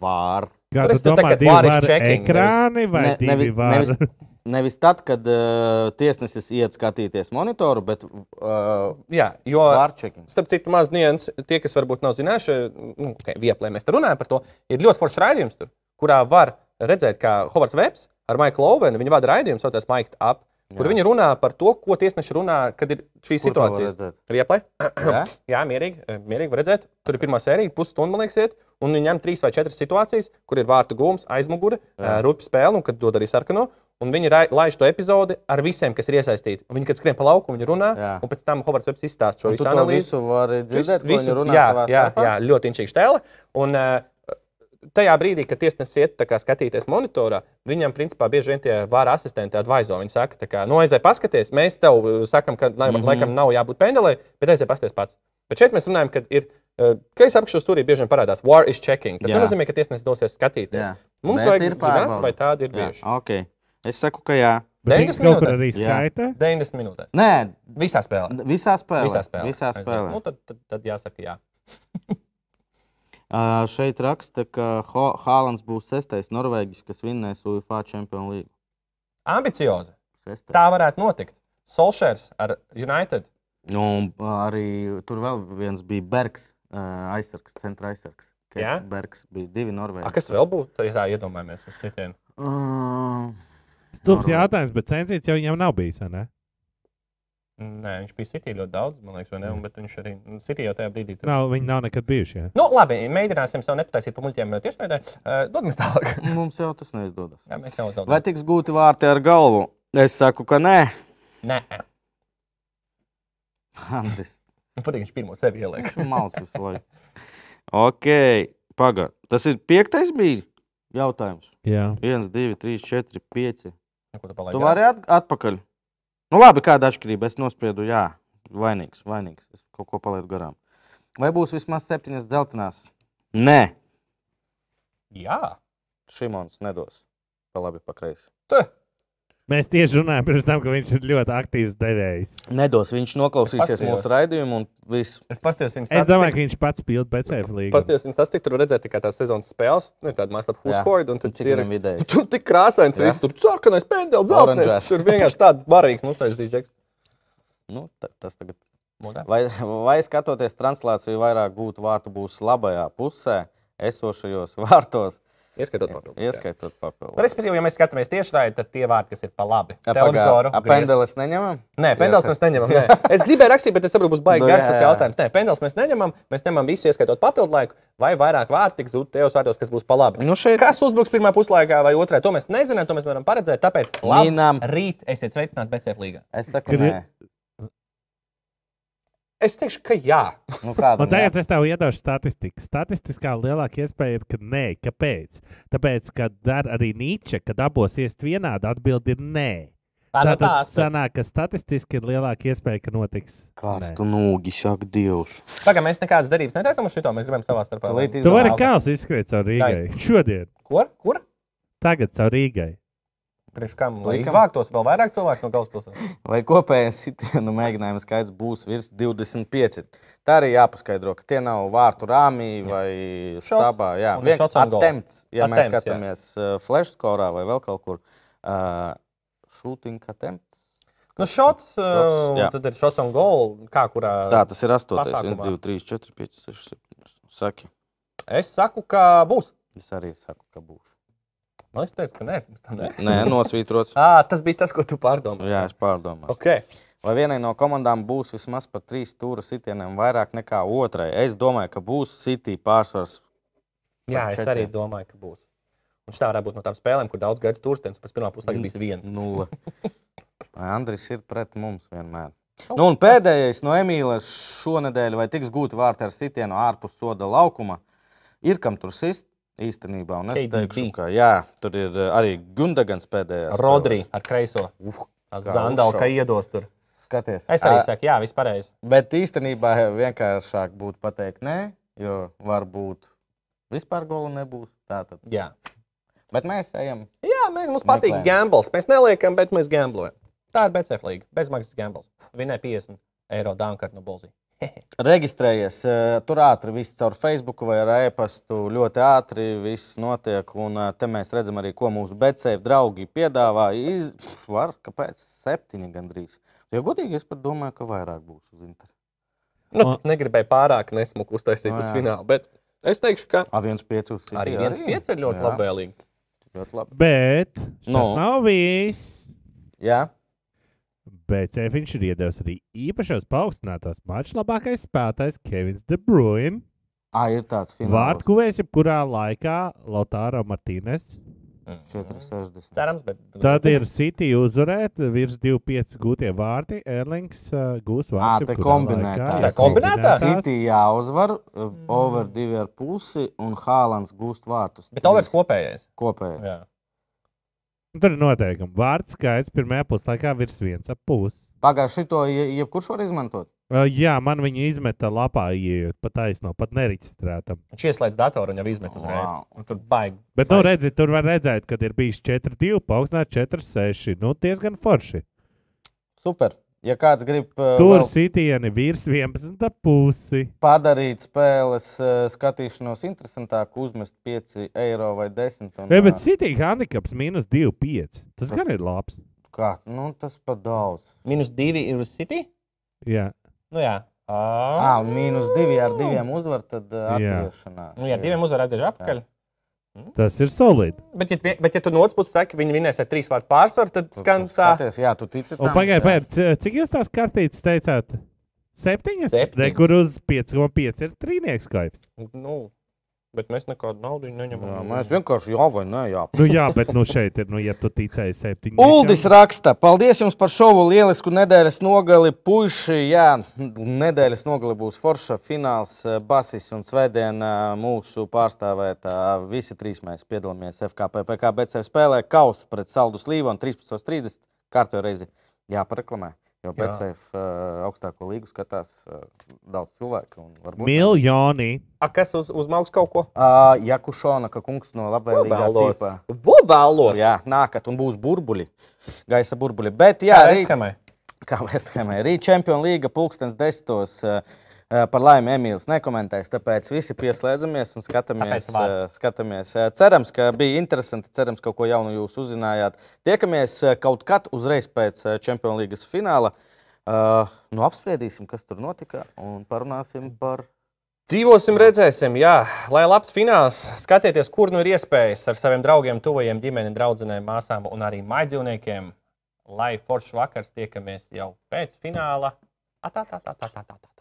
vāri? Kā tu domā, divi checking, ekrāni vai Ne- divi nevi- var? nevis- Nevis tad, kad uh, tiesnesis iet skatīties monitoru, bet uh, Jā, jo, starp citu, maz nianses, tie, kas varbūt nav zinājuši, nu, okay, vieplē mēs te runājam par to, ir ļoti foršs raidījums, tur, kurā var redzēt, kā Hovards Vebs ar Maiklu Ovenu, viņa vada raidījumu, saucās Mike Up, kur Jā. viņi runā par to, ko tiesneši runā, kad ir var situācijas. redzēt? Vieplē. Jā? Jā, mierīgi, eh, mierīgi var redzēt. Tur ir pirmā sērija, pusstunda, man liekas, iet, un viņi ņem trīs vai četras situācijas, kur ir vārtu gūms, aizmugure, Jā. rupja spēle, un kad dod arī sarkano. Un viņi laiž to epizodi ar visiem, kas ir iesaistīti. Un Viņi, kad skrien pa lauku, viņi runā, Jā. un pēc tam Hovards Vebs izstāsta šo visu analīzi. visu vari dzirdēt, Visu- jā, jā, starpā? jā, ļoti inčīgs tēle. Un, uh, tajā brīdī, kad tiesnesis iet kā skatīties monitorā, viņam principā bieži vien tie vāra asistenti advaizo. Viņi saka, kā, nu, aizej paskaties, mēs tev uh, sakam, ka lai, mm. -hmm. laikam nav jābūt pendelē, bet aizej paskaties pats. Bet šeit mēs runājam, ka ir. uh, Kreisā apakšā stūrī bieži vien parādās war is checking. Tas Jā. nenozīmē, ka tiesnesis dosies skatīties. Jā. Mums Bet vajag ir zināt, vai tādi ir bijuši. ok. Es saku, ka jā. Bet 90 Viņš kaut kur minūtēs. arī skaita. 90 minūtēs. Nē, Visā spēlē. visā spēlē. Visā spēlē. Visā Aiziet. spēlē. Nu, tad, tad, tad jāsaka, jā. Šeit raksta, ka Ho Haalands būs sestais norvēģis, kas vinnēs UEFA Champions League. Ambiciozi. Sestais. Tā varētu notikt. Solšers ar United. Nu, un, arī tur vēl viens bija Bergs, aizsargs, centra aizsargs. Jā? Bergs bija divi norvēģi. A, kas vēl būtu? Tā iedomājamies, uz sitienu. Uh, Stulbs jautājums, bet censīts jau viņam nav bijis. Ne? Nē, viņš bija City ļoti daudz, man liekas, vai ne? Un, Bet viņš arī nu, City jau tajā brīdī. Tur... Nav, viņi nav nekad bijuši. Jā. Nu, labi, mēģināsim sev nepataisīt pa muļķiem tiešraidē. Uh, Dodamies tālāk. mums jau tas neizdodas. Jā, mēs jau zaudējam. Vai tiks gūti vārti ar galvu? Es saku, ka nē. Nē, Andris, nu, patīk, viņš pirmo sevi ieliek. viņš malc visu laiku. Ok, pagaidi. Tas ir piektais bija jautājums. Jā. 1, 2, 3, 4, 5. Nu, ko tu vari at atpakaļ. Nu, labi, kāda atšķirība. Es nospriedu, jā, vainīgs, vainīgs. Es kaut ko palaidu garām. Vai būs vismaz septiņas dzeltenās? Nē, Jā. Šimons nedos. Pa labi, pa kreisi. Tu. Mēs tieši runājam pirms tam, ka viņš ir ļoti aktīvs devējs. Nedos, viņš noklausīsies mūsu raidījumu un viss. Es viņas Es domāju, ka viņš pats pild BCF līniju. Paskatījos viņas tas, tik tur redzēt tikai tās sezonas spēles. Nu, tāda Jā. Huskoidu. Un tad ir vidējs? Tur tik krāsains, viss tur sarkanais pendels, zeltains. Tur vienkārši tāds barīgs nostājis džeks. Nu, ta- tas tagad. Vai, vai skatoties translāciju, vairāk gūtu vārtu būs labajā pusē, esošajos vārtos, Ieskatot papildus. ieskaitot papildus? Respektīvi, ja mēs skatāmies tieši tādā, tad tie vārti, kas ir pa labi. A, Televizoru. Pendeles neņemam? Nē, pendels mēs neņemam. Nē. Es gribēju rakstīt, bet es saprotu, būs baigi Nu, garš tas jautājums. Nē, pendels mēs neņemam. Mēs ņemam visu, ieskaitot papildu laiku, vai vairāk vārtu tiks zudis tajos vārtos, kas būs pa labi. Nu, šeit Kas uzbruks pirmā puslaikā vai otrajā, to mēs nezinām, to mēs nevaram paredzēt. Tāpēc labi, rīt esiet sveicināti BCF līgā. es saku, ir- nē. Es teikšu, ka jā. Nu, kāda Un tagad es tev iedošu statistiku. Statistiskā lielākā iespēja ir, ka nē. Kāpēc? Tāpēc, ka dar arī Nīča, kad abos iest vienādi, atbild ir nē. Tā nu Tātad tās. sanāk, ka statistiski ir lielāka iespēja, ka notiks. Kāds tu nūgi, saka, Dievs. Pagaidām, mēs nekādas darbības netaisām uz šo. Mēs gribam savā starpā. Tu vari kāls izskriet caur Rīgai. Šodien, Kur? Kur? tagad caur Rīgai. Priekš kam? Lai Liekam. izvāktos vēl vairāk cilvēku no galvaspilsētas. Vai kopējais sitienu mēģinājuma skaits būs virs 25? Tā arī jāpaskaidro, ka tie nav vārtu rāmī vai stāvā. Jā, vienkārši attempts. Ja mēs Attempts, jā. skatāmies uh, flash skorā vai vēl kaut kur, uh, shooting attempts. Nu, šots, Šots, uh, jā. tad ir šots un goal. Kā kurā? Tā tas ir 8, pasākumā. 1, 2, 3, 4, 5, 6, 7. Saki, Es saku, ka būs. es arī saku, ka būs. Nu, es teicu, ka nē. nē. Nē, nosvītrots. À, tas bija tas, ko tu pārdomāji. Jā, es pārdomāju. Okay. Vai vienai no komandām būs vismaz par trīs stūra sitieniem vairāk nekā otrai? Es domāju, ka būs City pārsvars. Jā, es četriem. arī domāju, ka būs. Un štā varētu būt no tām spēlēm, kur daudz gaidas turstenis, pēc pirmā puslaika bijis viens. Nulle. Andris ir pret mums vienmēr. Nu, un pēdējais no Emīlas šonadēļ, vai tiks gūti vārti ar sitienu ārpus soda laukuma, ir kam tur sist īstenībā. Un es KDB. teikšu, ka jā, tur ir eh, arī Gundagans pēdējais. Rodri ar kreiso. Uh, Zandala, uzšauts. ka iedos tur. Skaties. Es arī saku, jā, pareizi. Bet īstenībā vienkāršāk būtu pateikt nē, jo varbūt vispār gola nebūs. Tātad. Jā, Bet mēs ejam. jā mēs, mums patīk Meklējam. gambles. Mēs neliekam, bet mēs gamblojam. Tā ir BCF līga. Bezmaksas gambles. Vinē 50 eiro dāvana no Bolzī. Reģistrējies, eh, tur ātri viss caur Facebook vai ar e-pastu. Ļoti ātri viss notiek. Un eh, te mēs redzam arī, ko mūsu BCF draugi piedāvā. Iz... Var, kāpēc? Septiņi gandrīz. Jo godīgi es pat domāju, ka vairāk būs uz internetu. Nu, O- negribēju pārāk nesmuku uztaisīt O, uz jā. finālu, bet es teikšu, ka A, viens pieci uz arī viens pieci ir ļoti labvēlīgi. Ļoti labi. Bet tas Nu. nav viss. Jā, Bet viņš ir iedevis arī īpašos paaugstinātos maču labākais spēlētājs Kevins De Bruyne. à, ir tāds fināls. Vārtkuvējs jebkurā laikā Lautaro Martīnes. 460. Cerams, bet Tad ir City uzvarēt, virs 2,5 gūtie vārti. Erlings uh, gūs Ā, vārtus. te jebkurā kombinētā. laikā. Tā kombinētā? City jāuzvar, eh, over 2,5 un Hālands gūst vārtus. Bet Overs kopējais. kopēji. Jā. Un Tur ir noteikumi. Vārds skaits pirmajā puslaikā virs 1,5. Pagājušajā to je- jebkurš var izmantot. Uh, jā, man viņa izmeta lapā, ienākot pa taisno, pat nereģistrētam. Viņš ieslēdz datoru un jau izmet uzreiz. Wow. Un Tur baigi. Bet, nu, redzi, tur var redzēt, ka ir bijis 4,2, paaugstināts 4,6. Nu, diezgan forši. Super. Ja kāds grib eh, Tur sitieni virs 11,5. padarīt spēles eh, skatīšanos interesantāku, uzmest 5 eiro vai 10. Un, Ei, bet ā, City handicaps minus 2,5. Tas gan ir labs. kā, nu, tas pat daudz. Minus divi ir uz City. Jā. Nu, jā. Ah, À, un mīnus 2 ar 2 uzvar, tad uh, Jā. atgriešanā. nu, jā, diviem uzvarēt atgriež atpakaļ. Tas ir solidi. Bet, ja, bet, ja tu no otras puses saki, ka viņi vinēs ar trīs vārdu pārsvaru, tad skan tā. Jā, tu tici pagaidiet, pagaid, cik jūs tās kartītes teicāt? Septiņas? Septiņas. Kur uz 5,5 ir trīnieks kaivs. Nu, bet mēs nekādu naudu Jā, neņemam. mēs vienkārši jā vai nē, jā. Nu, jā, bet nu šeit ir, nu, ja tu ticēji septiņiem. Uldis raksta, paldies jums par šovu lielisku nedēļas nogali. Puiši, jā, nedēļas nogali būs forša fināls, eh, basis un svētdien eh, mūsu pārstāvētā. Visi trīs mēs piedalāmies FKP PKBC spēlē kausu pret Saldu Slīvonu 13.30. Kārtoju reizi jāpareklamē. Jo BCF uh, augstāko līgu skatās uh, daudz cilvēku. un varbūt- Miljoni. A, kas uz, uzmaugs kaut ko? Uh, Jakušona, ka kungs no labvēlīgā Vēlos. Jā, nākat un būs burbuļi, gaisa burbuļi. Bet, jā, rīt, Vesthemai. kā Vesthemē, rīt Champions League pulkstens desmitos. Uh, Par laimi Emīls nekomentēs, tāpēc visi pieslēdzamies un skatāmies. Uh, skatāmies. Uh, Cerams, ka bija interesanti. Cerams, ka kaut ko jaunu jūs uzzinājāt. Tiekamies kaut kad uzreiz pēc Champions League fināla. Nu, apspriedīsim, kas tur notika un parunāsim par. Dzīvosim, redzēsim, jā, lai labs fināls. Skatieties, kur nu ir iespējas ar saviem draugiem, tuvajiem, ģimeni, draugiem, māsām un arī maidzīvniekiem. Lai foršs vakars tiekamies jau pēc fināla. Atā, tā, tā, tā, tā, tā.